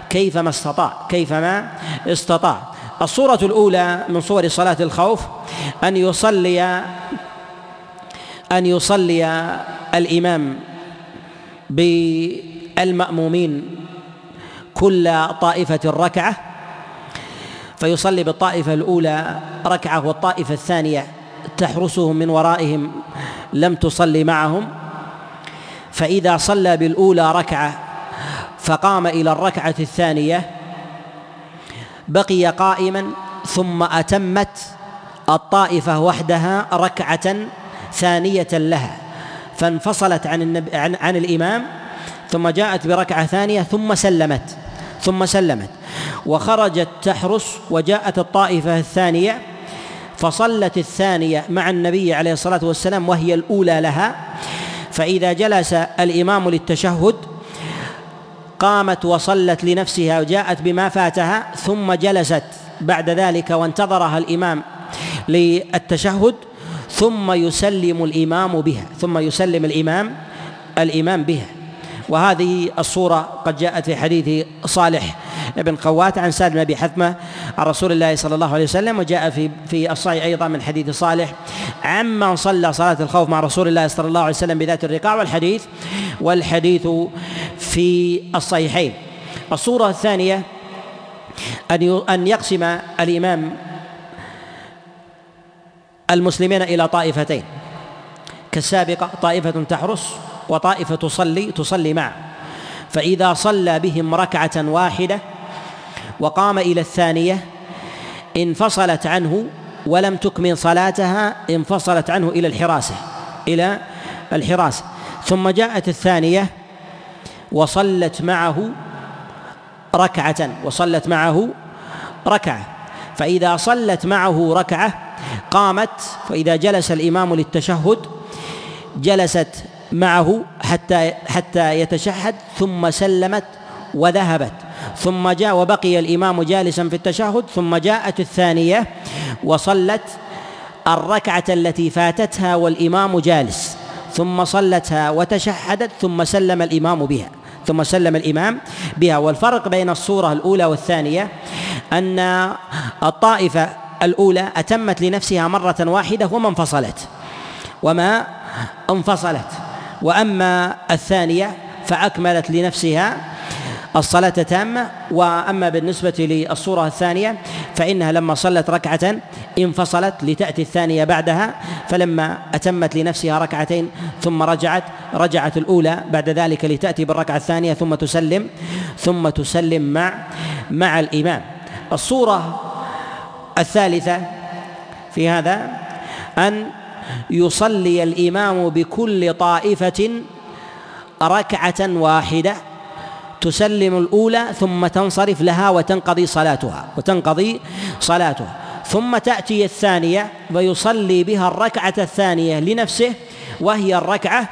كيفما استطاع كيفما استطاع. الصورة الأولى من صور صلاة الخوف أن يصلي أن يصلي الإمام بالمأمومين كل طائفة ركعة فيصلي بالطائفة الأولى ركعة والطائفة الثانية تحرسهم من ورائهم لم تصلي معهم. فإذا صلى بالأولى ركعة فقام إلى الركعة الثانية بقي قائما ثم أتمت الطائفة وحدها ركعة ثانية لها. فانفصلت عن النبي عن, عن الإمام ثم جاءت بركعة ثانية ثم سلمت. ثم سلمت. وخرجت تحرس وجاءت الطائفة الثانية فصلت الثانية مع النبي عليه الصلاة والسلام وهي الأولى لها. فإذا جلس الإمام للتشهد قامت وصلت لنفسها وجاءت بما فاتها ثم جلست بعد ذلك وانتظرها الإمام للتشهد ثم يسلم الإمام بها ثم يسلم الإمام الإمام بها. وهذه الصورة قد جاءت في حديث صالح بن قوات عن سالم بن أبي حثمة عن رسول الله صلى الله عليه وسلم وجاء في في الصحيح أيضا من حديث صالح عمن صلى صلاة الخوف مع رسول الله صلى الله عليه وسلم بذات الرقاع والحديث والحديث في الصحيحين. الصورة الثانية أن أن يقسم الإمام المسلمين إلى طائفتين. كالسابقة طائفة تحرس وطائفة تصلي تصلي معه فإذا صلى بهم ركعة واحدة وقام إلى الثانية انفصلت عنه ولم تكمل صلاتها انفصلت عنه إلى الحراسة إلى الحراسة. ثم جاءت الثانية وصلت معه ركعة وصلت معه ركعة. فإذا صلت معه ركعة قامت فإذا جلس الإمام للتشهد جلست معه حتى حتى يتشهد ثم سلمت وذهبت. ثم جاء وبقي الإمام جالسا في التشهد ثم جاءت الثانية وصلت الركعة التي فاتتها والإمام جالس. ثم صلتها وتشهدت ثم سلم الإمام بها ثم سلم الإمام بها. والفرق بين الصورة الأولى والثانية أن الطائفة الأولى أتمت لنفسها مرة واحدة وما انفصلت وما انفصلت. وأما الثانية فأكملت لنفسها الصلاة تامة وأما بالنسبة للصورة الثانية فإنها لما صلت ركعة انفصلت لتأتي الثانية بعدها فلما أتمت لنفسها ركعتين ثم رجعت رجعت الأولى بعد ذلك لتأتي بالركعة الثانية ثم تسلم ثم تسلم مع مع الإمام. الصورة الثالثة في هذا أن يصلي الإمام بكل طائفة ركعة واحدة تسلم الأولى ثم تنصرف لها وتنقضي صلاتها وتنقضي صلاتها. ثم تأتي الثانية ويصلي بها الركعة الثانية لنفسه وهي الركعة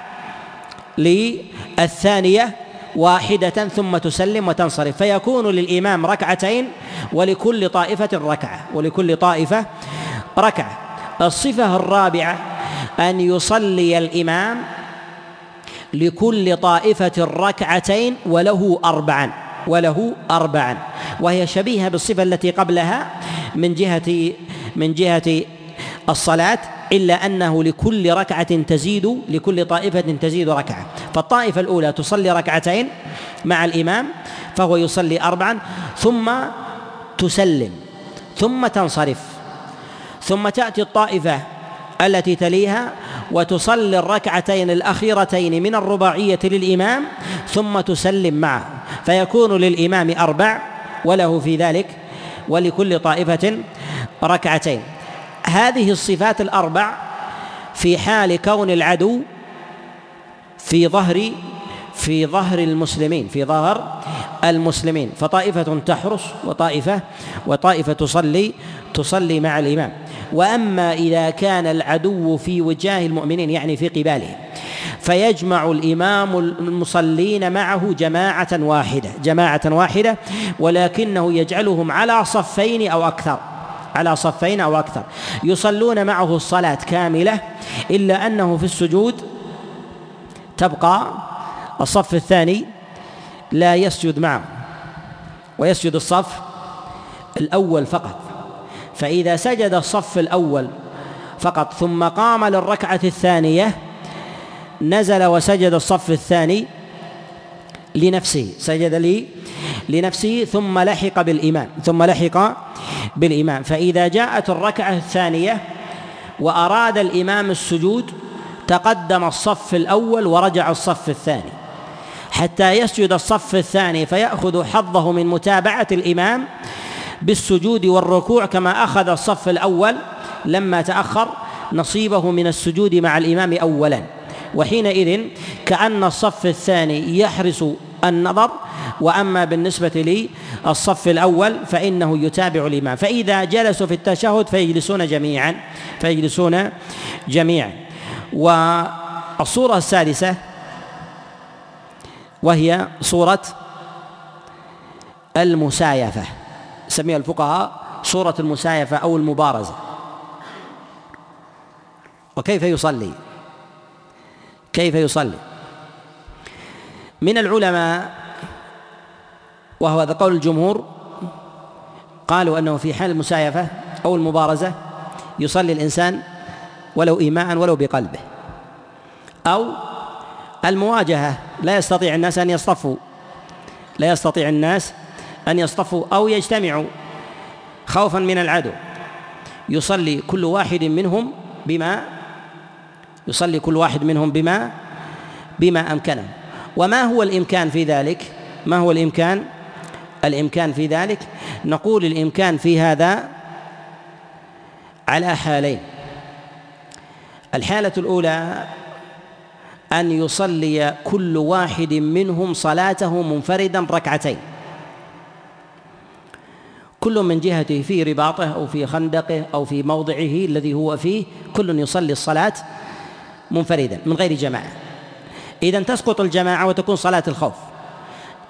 للثانية واحدة ثم تسلم وتنصرف. فيكون للإمام ركعتين ولكل طائفة ركعة ولكل طائفة ركعة. الصفة الرابعة أن يصلي الإمام لكل طائفة ركعتين وله أربعا وله أربعا. وهي شبيهة بالصفة التي قبلها من جهة من جهة الصلاة إلا أنه لكل ركعة تزيد لكل طائفة تزيد ركعة. فالطائفة الأولى تصلي ركعتين مع الإمام فهو يصلي أربعا ثم تسلم ثم تنصرف. ثم تأتي الطائفة التي تليها وتصلي الركعتين الأخيرتين من الرباعية للإمام ثم تسلم معه. فيكون للإمام أربع وله في ذلك ولكل طائفة ركعتين. هذه الصفات الأربع في حال كون العدو في ظهر في ظهر المسلمين في ظهر المسلمين. فطائفة تحرس وطائفة وطائفة تصلي تصلي مع الإمام. وأما إذا كان العدو في وجاه المؤمنين يعني في قبالهم فيجمع الإمام المصلين معه جماعة واحدة جماعة واحدة ولكنه يجعلهم على صفين أو أكثر على صفين أو أكثر. يصلون معه الصلاة كاملة إلا أنه في السجود تبقى الصف الثاني لا يسجد معه ويسجد الصف الأول فقط. فإذا سجد الصف الأول فقط ثم قام للركعة الثانية نزل وسجد الصف الثاني لنفسه سجد لي لنفسه ثم لحق بالإمام ثم لحق بالإمام فإذا جاءت الركعة الثانية وأراد الإمام السجود تقدم الصف الأول ورجع الصف الثاني. حتى يسجد الصف الثاني فيأخذ حظه من متابعة الإمام بالسجود والركوع كما أخذ الصف الأول لما تأخر نصيبه من السجود مع الإمام أولا. وحينئذ كأن الصف الثاني يحرس النظر وأما بالنسبة للصف الأول فإنه يتابع الإمام. فإذا جلسوا في التشهد فيجلسون جميعا فيجلسون جميعا. والصورة السادسه وهي صورة المسايفة. سميها الفقهاء صوره المسايفه أو المبارزه وكيف يصلي؟ كيف يصلي؟ من العلماء وهو هذا قول الجمهور قالوا أنه في حال المسايفه أو المبارزه يصلي الإنسان ولو ايماء ولو بقلبه. أو المواجهة لا يستطيع الناس أن يصطفوا لا يستطيع الناس أن يصطفوا أو يجتمعوا خوفا من العدو. يصلي كل واحد منهم بما يصلي كل واحد منهم بما بما امكنه وما هو الإمكان في ذلك؟ ما هو الإمكان؟ الإمكان في ذلك؟ نقول الإمكان في هذا على حالين. الحالة الأولى أن يصلي كل واحد منهم صلاته منفردا ركعتين. كل من جهته في رباطه أو في خندقه أو في موضعه الذي هو فيه كل يصلي الصلاة منفردا من غير جماعة. اذا تسقط الجماعة وتكون صلاة الخوف.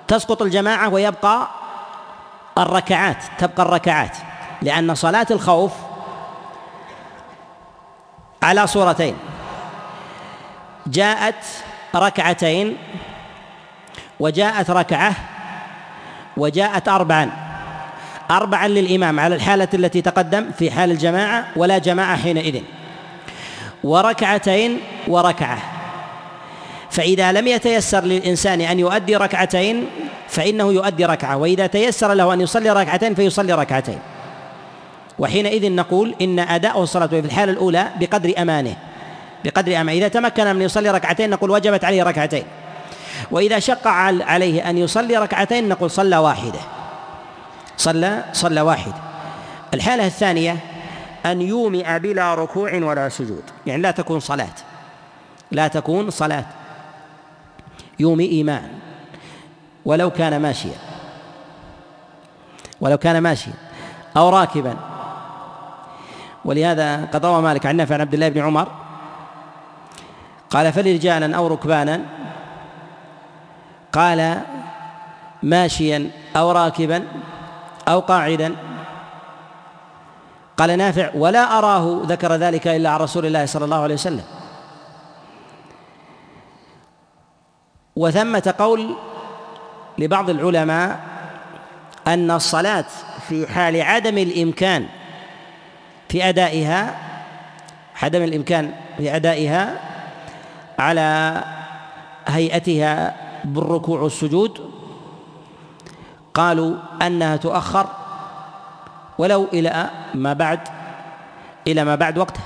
تسقط الجماعة ويبقى الركعات تبقى الركعات لأن صلاة الخوف على صورتين. جاءت ركعتين وجاءت ركعة وجاءت أربعا. أربعا للإمام على الحالة التي تقدم في حال الجماعة ولا جماعة حينئذ. وركعتين وركعة. فإذا لم يتيسر للإنسان أن يؤدي ركعتين فإنه يؤدي ركعة. وإذا تيسر له أن يصلي ركعتين فيصلي ركعتين. وحينئذ نقول إن أداء الصلاة في الحالة الأولى بقدر أمانه. بقدر أمانه. إذا تمكن من يصلي ركعتين نقول وجبت عليه ركعتين. وإذا شق عليه أن يصلي ركعتين نقول صلى واحدة. صلى صلى واحد. الحالة الثانية أن يومئ بلا ركوع ولا سجود. يعني لا تكون صلاة. لا تكون صلاة. يومئ إيمان. ولو كان ماشيا. ولو كان ماشيا. أو راكبا. ولهذا قد روى مالك عن نافع عن عبد الله بن عمر. قال فلرجالا أو ركبانا. قال ماشيا أو راكبا. أو قاعدا. قال نافع ولا أراه ذكر ذلك إلا عن رسول الله صلى الله عليه وسلم. وثمة قول لبعض العلماء أن الصلاة في حال عدم الإمكان في أدائها عدم الإمكان في أدائها على هيئتها بالركوع والسجود قالوا أنها تؤخر ولو إلى ما بعد إلى ما بعد وقته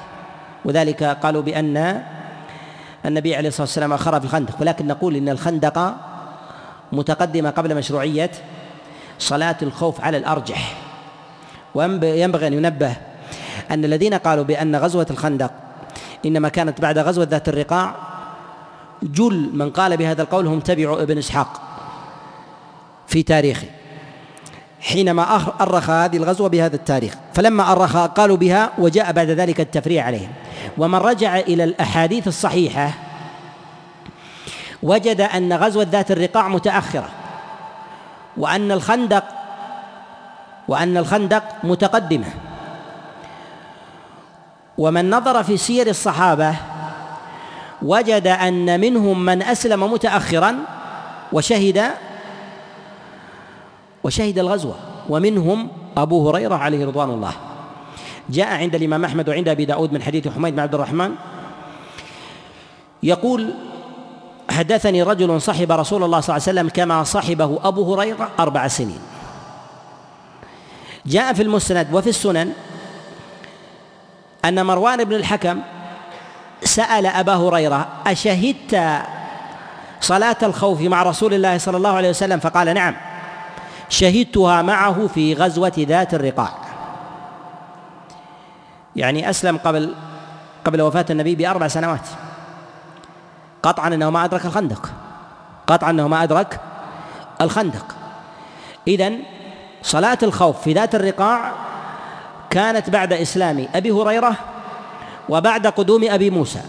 وذلك قالوا بأن النبي عليه الصلاة والسلام أخر في الخندق. ولكن نقول إن الخندق متقدمة قبل مشروعية صلاة الخوف على الأرجح. وينبغي أن ينبه أن الذين قالوا بأن غزوة الخندق إنما كانت بعد غزوة ذات الرقاع جل من قال بهذا القول هم تبعوا ابن إسحاق في تاريخه. حينما أرخ هذه الغزوة بهذا التاريخ. فلما أرخ قالوا بها وجاء بعد ذلك التفريع عليهم. ومن رجع إلى الأحاديث الصحيحة وجد أن غزوة ذات الرقاع متأخرة وأن الخندق وأن الخندق متقدمة. ومن نظر في سير الصحابة وجد أن منهم من أسلم متأخرا وشهد وشهد الغزوة. ومنهم أبو هريرة عليه رضوان الله. جاء عند الإمام أحمد وعند أبي داود من حديث حميد بن عبد الرحمن. يقول حدثني رجل صحب رسول الله صلى الله عليه وسلم كما صحبه أبو هريرة أربع سنين. جاء في المسند وفي السنن أن مروان بن الحكم سأل أبا هريرة أشهدت صلاة الخوف مع رسول الله صلى الله عليه وسلم؟ فقال نعم. شهدتها معه في غزوة ذات الرقاع. يعني أسلم قبل قبل وفاة النبي بأربع سنوات. قطعا أنه ما أدرك الخندق. قطعا أنه ما أدرك الخندق. إذن صلاة الخوف في ذات الرقاع كانت بعد إسلام أبي هريرة وبعد قدوم أبي موسى.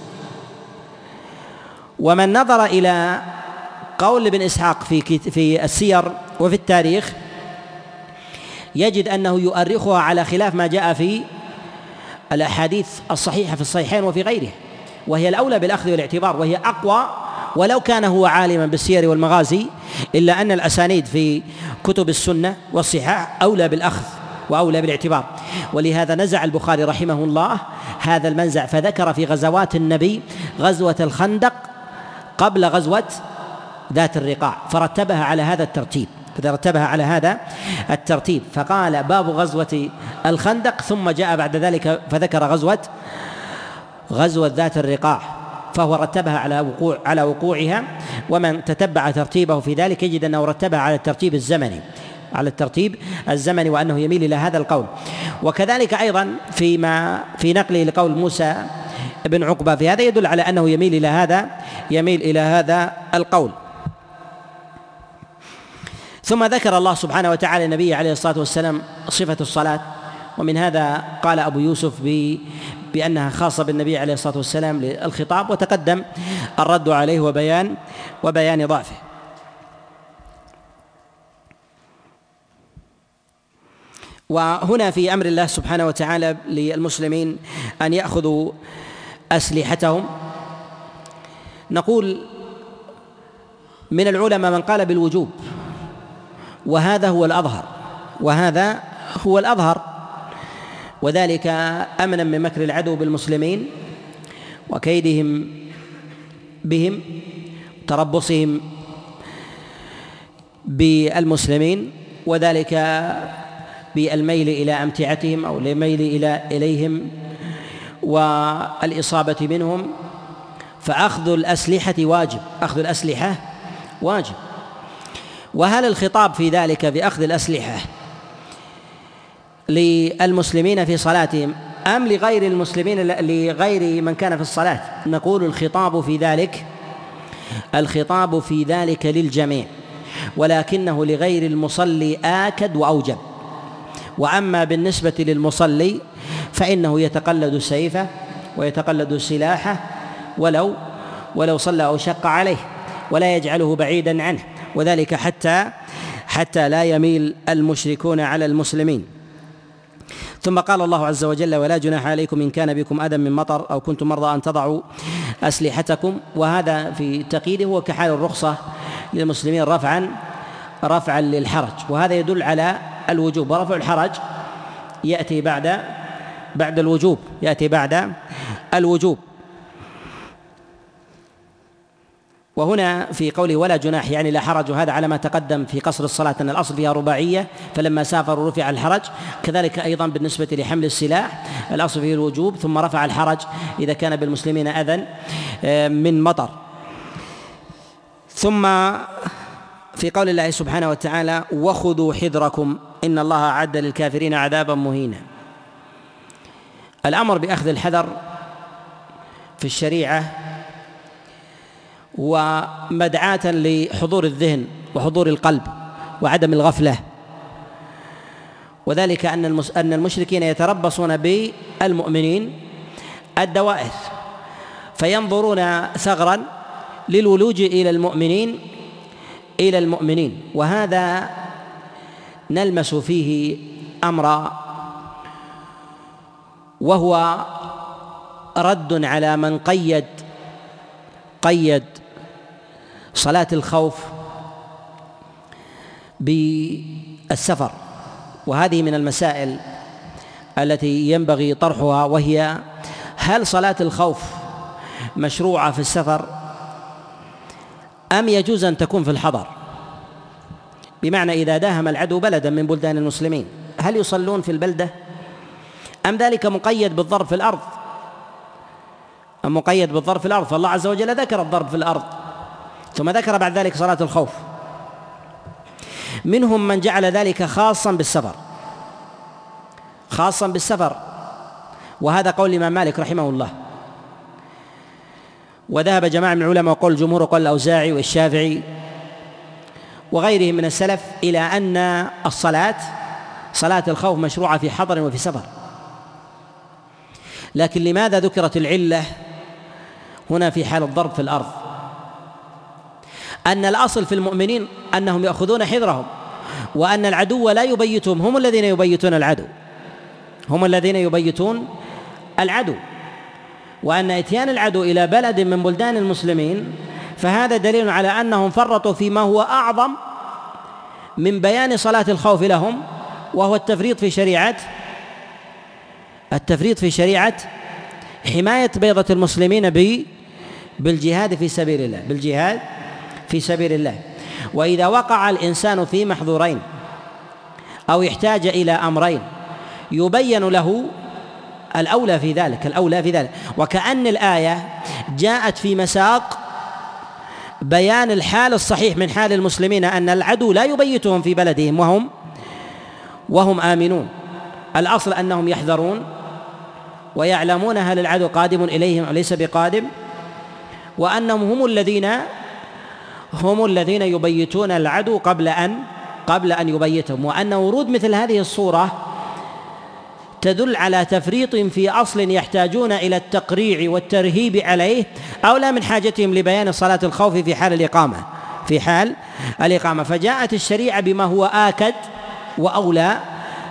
ومن نظر إلى قول ابن إسحاق في في السير وفي التاريخ يجد أنه يؤرخها على خلاف ما جاء في الأحاديث الصحيحة في الصحيحين وفي غيره وهي الأولى بالأخذ والاعتبار وهي أقوى ولو كان هو عالما بالسير والمغازي إلا أن الأسانيد في كتب السنة والصحاح أولى بالأخذ وأولى بالاعتبار. ولهذا نزع البخاري رحمه الله هذا المنزع فذكر في غزوات النبي غزوة الخندق قبل غزوة ذات الرقاع فرتبها على هذا الترتيب فرتبها على هذا الترتيب. فقال باب غزوة الخندق ثم جاء بعد ذلك فذكر غزوة غزوة ذات الرقاع فهو رتبها على وقوع على وقوعها ومن تتبع ترتيبه في ذلك يجد أنه رتبها على الترتيب الزمني على الترتيب الزمني وأنه يميل إلى هذا القول. وكذلك أيضا فيما في نقله لقول موسى بن عقبة في هذا يدل على أنه يميل إلى هذا يميل إلى هذا القول. ثم ذكر الله سبحانه وتعالى النبي عليه الصلاة والسلام صفة الصلاة. ومن هذا قال أبو يوسف بأنها خاصة بالنبي عليه الصلاة والسلام للخطاب وتقدم الرد عليه وبيان وبيان ضعفه. وهنا في أمر الله سبحانه وتعالى للمسلمين أن يأخذوا أسلحتهم. نقول من العلماء من قال بالوجوب. وهذا هو الأظهر وهذا هو الأظهر. وذلك أمنا من مكر العدو بالمسلمين وكيدهم بهم تربصهم بالمسلمين وذلك بالميل إلى أمتعتهم أو الميل إلى إليهم والإصابة منهم. فأخذ الأسلحة واجب أخذ الأسلحة واجب. وهل الخطاب في ذلك بأخذ الأسلحة للمسلمين في صلاتهم أم لغير المسلمين لغير من كان في الصلاة؟ نقول الخطاب في ذلك الخطاب في ذلك للجميع ولكنه لغير المصلي آكد وأوجب. وأما بالنسبة للمصلي فإنه يتقلد سيفه ويتقلد سلاحه ولو ولو صلى أو شق عليه ولا يجعله بعيدا عنه. وذلك حتى حتى لا يميل المشركون على المسلمين. ثم قال الله عز وجل ولا جناح عليكم إن كان بكم أذى من مطر أو كنتم مرضى أن تضعوا أسلحتكم وهذا في تقييده هو كحال الرخصة للمسلمين رفعا رفعا للحرج. وهذا يدل على الوجوب. ورفع الحرج يأتي بعد بعد الوجوب يأتي بعد الوجوب. وهنا في قوله ولا جناح يعني لا حرج وهذا على ما تقدم في قصر الصلاة أن الأصل فيها رباعية فلما سافروا رفع الحرج. كذلك أيضا بالنسبة لحمل السلاح الأصل فيه الوجوب ثم رفع الحرج إذا كان بالمسلمين أذى آه، من مطر. ثم في قول الله سبحانه وتعالى وخذوا حذركم إن الله أعد للكافرين عذابا مهينا. الأمر بأخذ الحذر في الشريعة ومدعاة لحضور الذهن وحضور القلب وعدم الغفلة. وذلك أن أن المشركين يتربصون بالمؤمنين الدوائر فينظرون ثغرا للولوج إلى المؤمنين إلى المؤمنين. وهذا نلمس فيه أمرا وهو رد على من قيد قيد صلاة الخوف بالسفر وهذه من المسائل التي ينبغي طرحها وهي هل صلاة الخوف مشروعة في السفر أم يجوز أن تكون في الحضر؟ بمعنى إذا داهم العدو بلدا من بلدان المسلمين هل يصلون في البلدة؟ أم ذلك مقيد بالضرب في الأرض؟ أم مقيد بالضرب في الأرض؟ فالله عز وجل ذكر الضرب في الأرض. ثم ذكر بعد ذلك صلاة الخوف. منهم من جعل ذلك خاصا بالسفر. خاصا بالسفر. وهذا قول الإمام مالك رحمه الله. وذهب جماعة من العلماء وقول الجمهور وقول الأوزاعي والشافعي وغيرهم من السلف إلى أن الصلاة صلاة الخوف مشروعة في حضر وفي سفر. لكن لماذا ذكرت العلة هنا في حال الضرب في الأرض؟ أن الأصل في المؤمنين أنهم يأخذون حذرهم وأن العدو لا يبيتهم هم الذين يبيتون العدو. هم الذين يبيتون العدو. وأن إتيان العدو إلى بلد من بلدان المسلمين فهذا دليل على أنهم فرطوا فيما هو أعظم من بيان صلاة الخوف لهم وهو التفريط في شريعة التفريط في شريعة حماية بيضة المسلمين بالجهاد في سبيل الله بالجهاد في سبيل الله. وإذا وقع الإنسان في محظورين أو يحتاج إلى أمرين يبين له الأولى في ذلك الأولى في ذلك. وكأن الآية جاءت في مساق بيان الحال الصحيح من حال المسلمين أن العدو لا يبيتهم في بلدهم وهم وهم آمنون. الأصل أنهم يحذرون ويعلمون هل العدو قادم إليهم أو ليس بقادم وأنهم هم الذين هم الذين يبيتون العدو قبل أن قبل أن يبيتهم. وأن ورود مثل هذه الصورة تدل على تفريط في أصل يحتاجون إلى التقريع والترهيب عليه أولى من حاجتهم لبيان صلاة الخوف في حال الإقامة. في حال الإقامة. فجاءت الشريعة بما هو آكد وأولى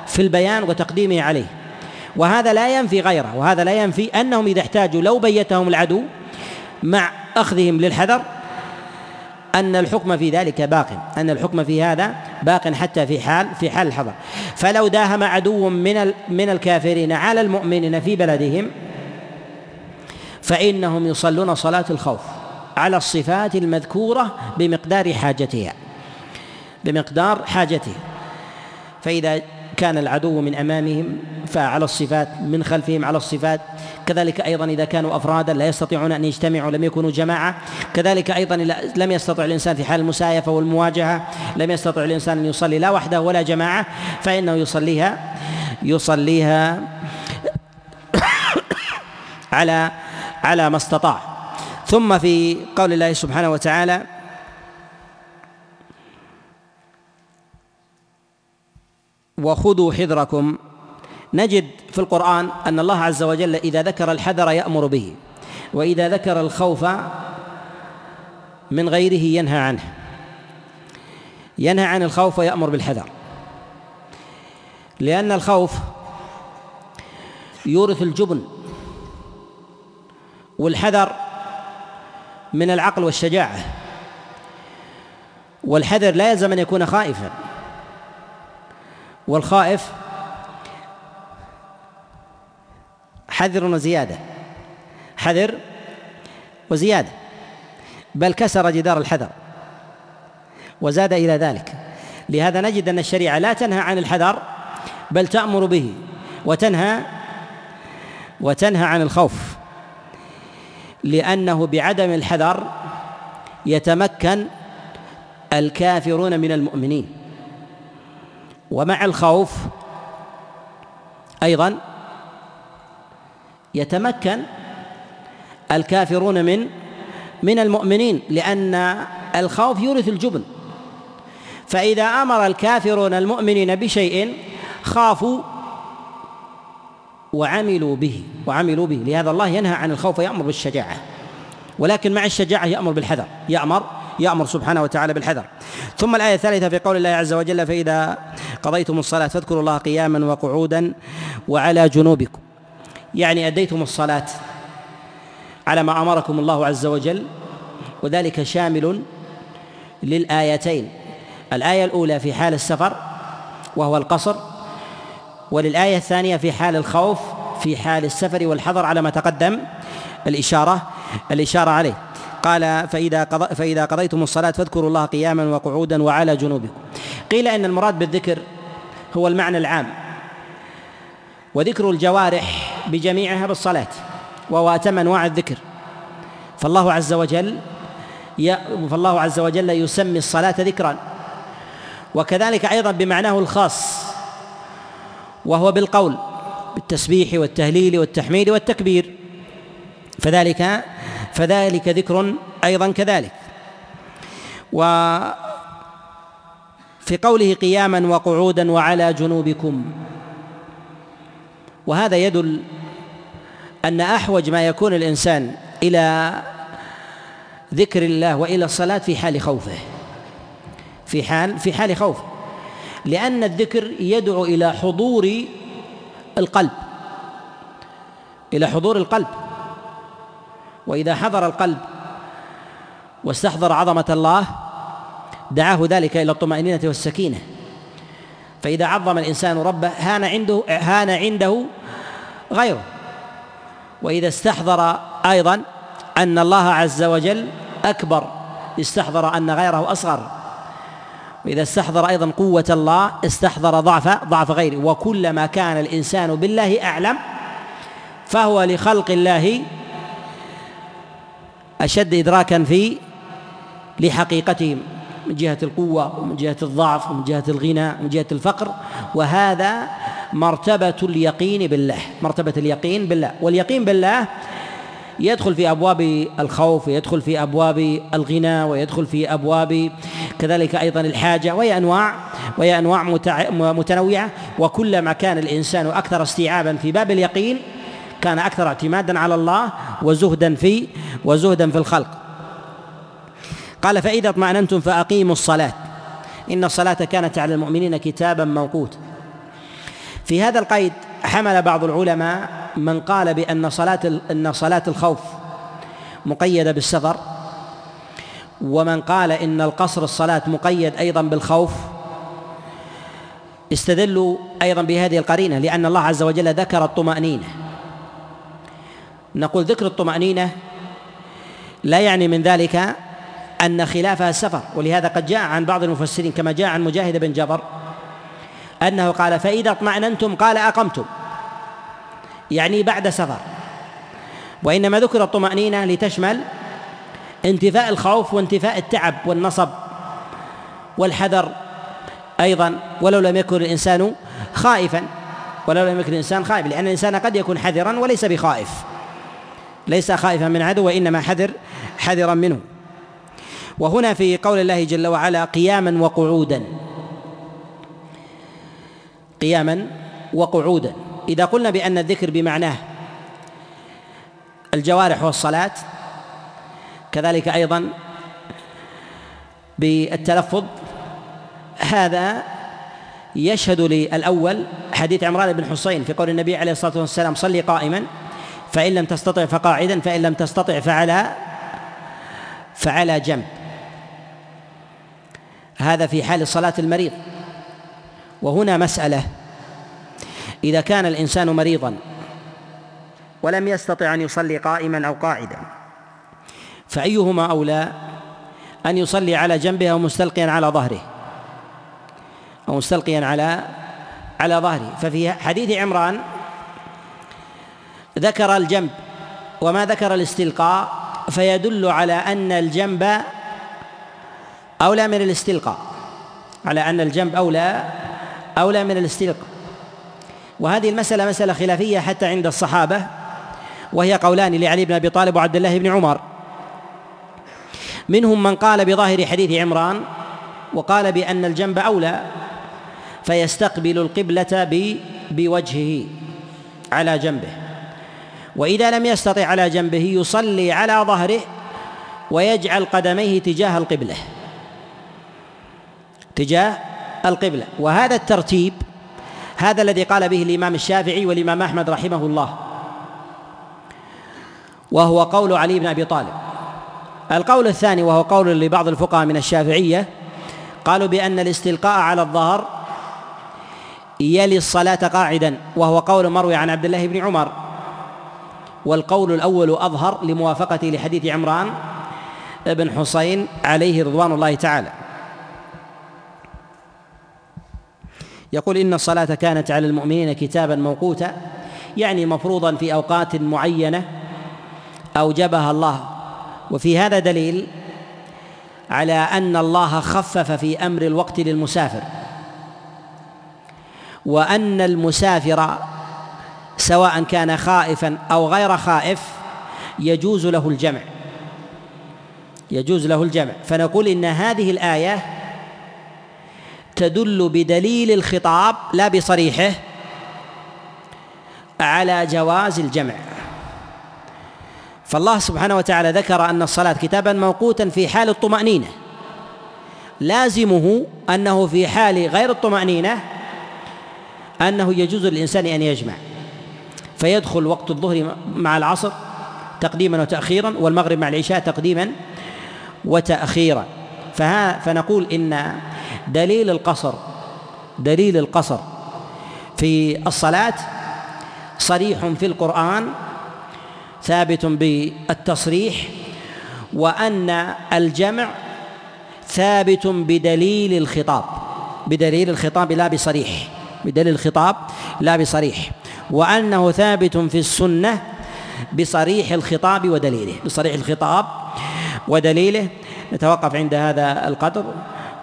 في البيان وتقديمه عليه. وهذا لا ينفي غيره. وهذا لا ينفي أنهم إذا احتاجوا لو بيتهم العدو مع أخذهم للحذر أن الحكم في ذلك باق أن الحكم في هذا باق حتى في حال في حال الحظر فلو داهم عدو من من الكافرين على المؤمنين في بلدهم فإنهم يصلون صلاة الخوف على الصفات المذكورة بمقدار حاجتها بمقدار حاجتها. فإذا كان العدو من أمامهم فعلى الصفات من خلفهم على الصفات. كذلك أيضا إذا كانوا أفرادا لا يستطيعون أن يجتمعوا لم يكونوا جماعة. كذلك أيضا لم يستطع الإنسان في حال المسايفة والمواجهة لم يستطع الإنسان أن يصلي لا وحده ولا جماعة فإنه يصليها يصليها على على ما استطاع. ثم في قول الله سبحانه وتعالى وخذوا حذركم. نجد في القرآن أن الله عز وجل إذا ذكر الحذر يأمر به وإذا ذكر الخوف من غيره ينهى عنه. ينهى عن الخوف ويأمر بالحذر. لأن الخوف يورث الجبن والحذر من العقل والشجاعة والحذر لا يلزم أن يكون خائفا. والخائف حذر وزيادة. حذر وزيادة. بل كسر جدار الحذر وزاد إلى ذلك. لهذا نجد أن الشريعة لا تنهى عن الحذر بل تأمر به وتنهى وتنهى عن الخوف. لأنه بعدم الحذر يتمكن الكافرون من المؤمنين. ومع الخوف أيضا يتمكن الكافرون من من المؤمنين لأن الخوف يورث الجبن. فإذا أمر الكافرون المؤمنين بشيء خافوا وعملوا به وعملوا به. لهذا الله ينهى عن الخوف ويأمر بالشجاعة. ولكن مع الشجاعة يأمر بالحذر يأمر يأمر سبحانه وتعالى بالحذر. ثم الآية الثالثة في قول الله عز وجل فإذا قضيتم الصلاة فاذكروا الله قياما وقعودا وعلى جنوبكم. يعني أديتم الصلاة على ما أمركم الله عز وجل وذلك شامل للآيتين. الآية الأولى في حال السفر وهو القصر وللآية الثانية في حال الخوف في حال السفر والحذر على ما تقدم الإشارة الإشارة عليه. قال فإذا قضى فإذا قضيتم الصلاة فاذكروا الله قياما وقعودا وعلى جنوبكم. قيل إن المراد بالذكر هو المعنى العام. وذكر الجوارح بجميعها بالصلاة وهو أتم أنواع الذكر. فالله عز وجل فالله عز وجل يسمي الصلاة ذكرا. وكذلك أيضا بمعناه الخاص وهو بالقول بالتسبيح والتهليل والتحميد والتكبير. فذلك فذلك ذكر أيضا كذلك. وفي قوله قياما وقعودا وعلى جنوبكم. وهذا يدل أن أحوج ما يكون الإنسان إلى ذكر الله وإلى الصلاة في حال خوفه. في حال في حال خوفه. لأن الذكر يدعو إلى حضور القلب. إلى حضور القلب. وإذا حضر القلب واستحضر عظمة الله دعاه ذلك إلى الطمأنينة والسكينة. فإذا عظم الإنسان ربه هان عنده هان عنده غيره. وإذا استحضر أيضا أن الله عز وجل أكبر استحضر أن غيره أصغر. وإذا استحضر أيضا قوة الله استحضر ضعف ضعف غيره. وكلما كان الإنسان بالله أعلم فهو لخلق الله أشد ادراكا في لحقيقتهم من جهة القوة ومن جهة الضعف ومن جهة الغنى ومن جهة الفقر. وهذا مرتبة اليقين بالله مرتبة اليقين بالله. واليقين بالله يدخل في أبواب الخوف ويدخل في أبواب الغنى ويدخل في أبواب كذلك أيضا الحاجة وهي أنواع وهي أنواع متنوعة. وكلما كان الإنسان أكثر استيعابا في باب اليقين كان أكثر اعتمادا على الله وزهدا في وزهدا في الخلق. قال فإذا اطمأننتم فأقيموا الصلاة. إن الصلاة كانت على المؤمنين كتابا موقوتا في هذا القيد حمل بعض العلماء من قال بأن صلاة أن صلاة الخوف مقيدة بالسفر ومن قال إن القصر الصلاة مقيد أيضا بالخوف. استدلوا أيضا بهذه القرينة لأن الله عز وجل ذكر الطمأنينة. نقول ذكر الطمأنينة لا يعني من ذلك أن خلافها السفر ولهذا قد جاء عن بعض المفسرين كما جاء عن مجاهد بن جبر أنه قال فإذا اطمأننتم قال أقمتم. يعني بعد سفر. وإنما ذكر الطمأنينة لتشمل انتفاء الخوف وانتفاء التعب والنصب والحذر أيضا ولو لم يكن الإنسان خائفا ولو لم يكن الإنسان خائف لأن الإنسان قد يكون حذرا وليس بخائف. ليس خائفا من عدو وإنما حذر حذرا منه. وهنا في قول الله جل وعلا قياما وقعودا. قياما وقعودا. إذا قلنا بأن الذكر بمعناه الجوارح والصلاة كذلك أيضا بالتلفظ هذا يشهد للأول حديث عمران بن حسين في قول النبي عليه الصلاة والسلام صلي قائما فإن لم تستطع فقاعدا فإن لم تستطع فعلى فعلى جنب. هذا في حال صلاة المريض. وهنا مسألة. إذا كان الإنسان مريضا ولم يستطع أن يصلي قائما أو قاعدا فأيهما أولى أن يصلي على جنبه أو مستلقيا على ظهره؟ أو مستلقيا على على ظهره. ففي حديث عمران ذكر الجنب وما ذكر الاستلقاء فيدل على أن الجنب أولى من الاستلقاء على أن الجنب أولى أولى من الاستلقاء. وهذه المسألة مسألة خلافية حتى عند الصحابة وهي قولان لعلي بن أبي طالب وعبد الله بن عمر. منهم من قال بظاهر حديث عمران وقال بأن الجنب أولى فيستقبل القبلة بوجهه على جنبه. وإذا لم يستطع على جنبه يصلي على ظهره ويجعل قدميه تجاه القبلة. تجاه القبلة. وهذا الترتيب هذا الذي قال به الإمام الشافعي والإمام أحمد رحمه الله وهو قول علي بن أبي طالب. القول الثاني وهو قول لبعض الفقهاء من الشافعية قالوا بأن الاستلقاء على الظهر يلي الصلاة قاعدا وهو قول مروي عن عبد الله بن عمر. والقول الأول أظهر لموافقته لحديث عمران بن حسين عليه رضوان الله تعالى. يقول إن الصلاة كانت على المؤمنين كتابا موقوتا يعني مفروضا في أوقات معينة أوجبها الله. وفي هذا دليل على أن الله خفف في أمر الوقت للمسافر وأن المسافر سواء كان خائفا أو غير خائف يجوز له الجمع. يجوز له الجمع. فنقول إن هذه الآية تدل بدليل الخطاب لا بصريحه على جواز الجمع. فالله سبحانه وتعالى ذكر أن الصلاة كتابا موقوتا في حال الطمأنينة. لازمه أنه في حال غير الطمأنينة أنه يجوز للإنسان أن يجمع. فيدخل وقت الظهر مع العصر تقديما وتأخيرا والمغرب مع العشاء تقديما وتأخيرا. فها فنقول إن دليل القصر دليل القصر في الصلاة صريح في القرآن ثابت بالتصريح وأن الجمع ثابت بدليل الخطاب بدليل الخطاب لا بصريح بدليل الخطاب لا بصريح. وأنه ثابت في السنة بصريح الخطاب ودليله بصريح الخطاب ودليله. نتوقف عند هذا القدر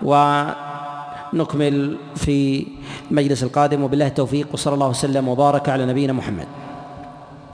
ونكمل في المجلس القادم. وبالله التوفيق وصلى الله وسلم وبارك على نبينا محمد.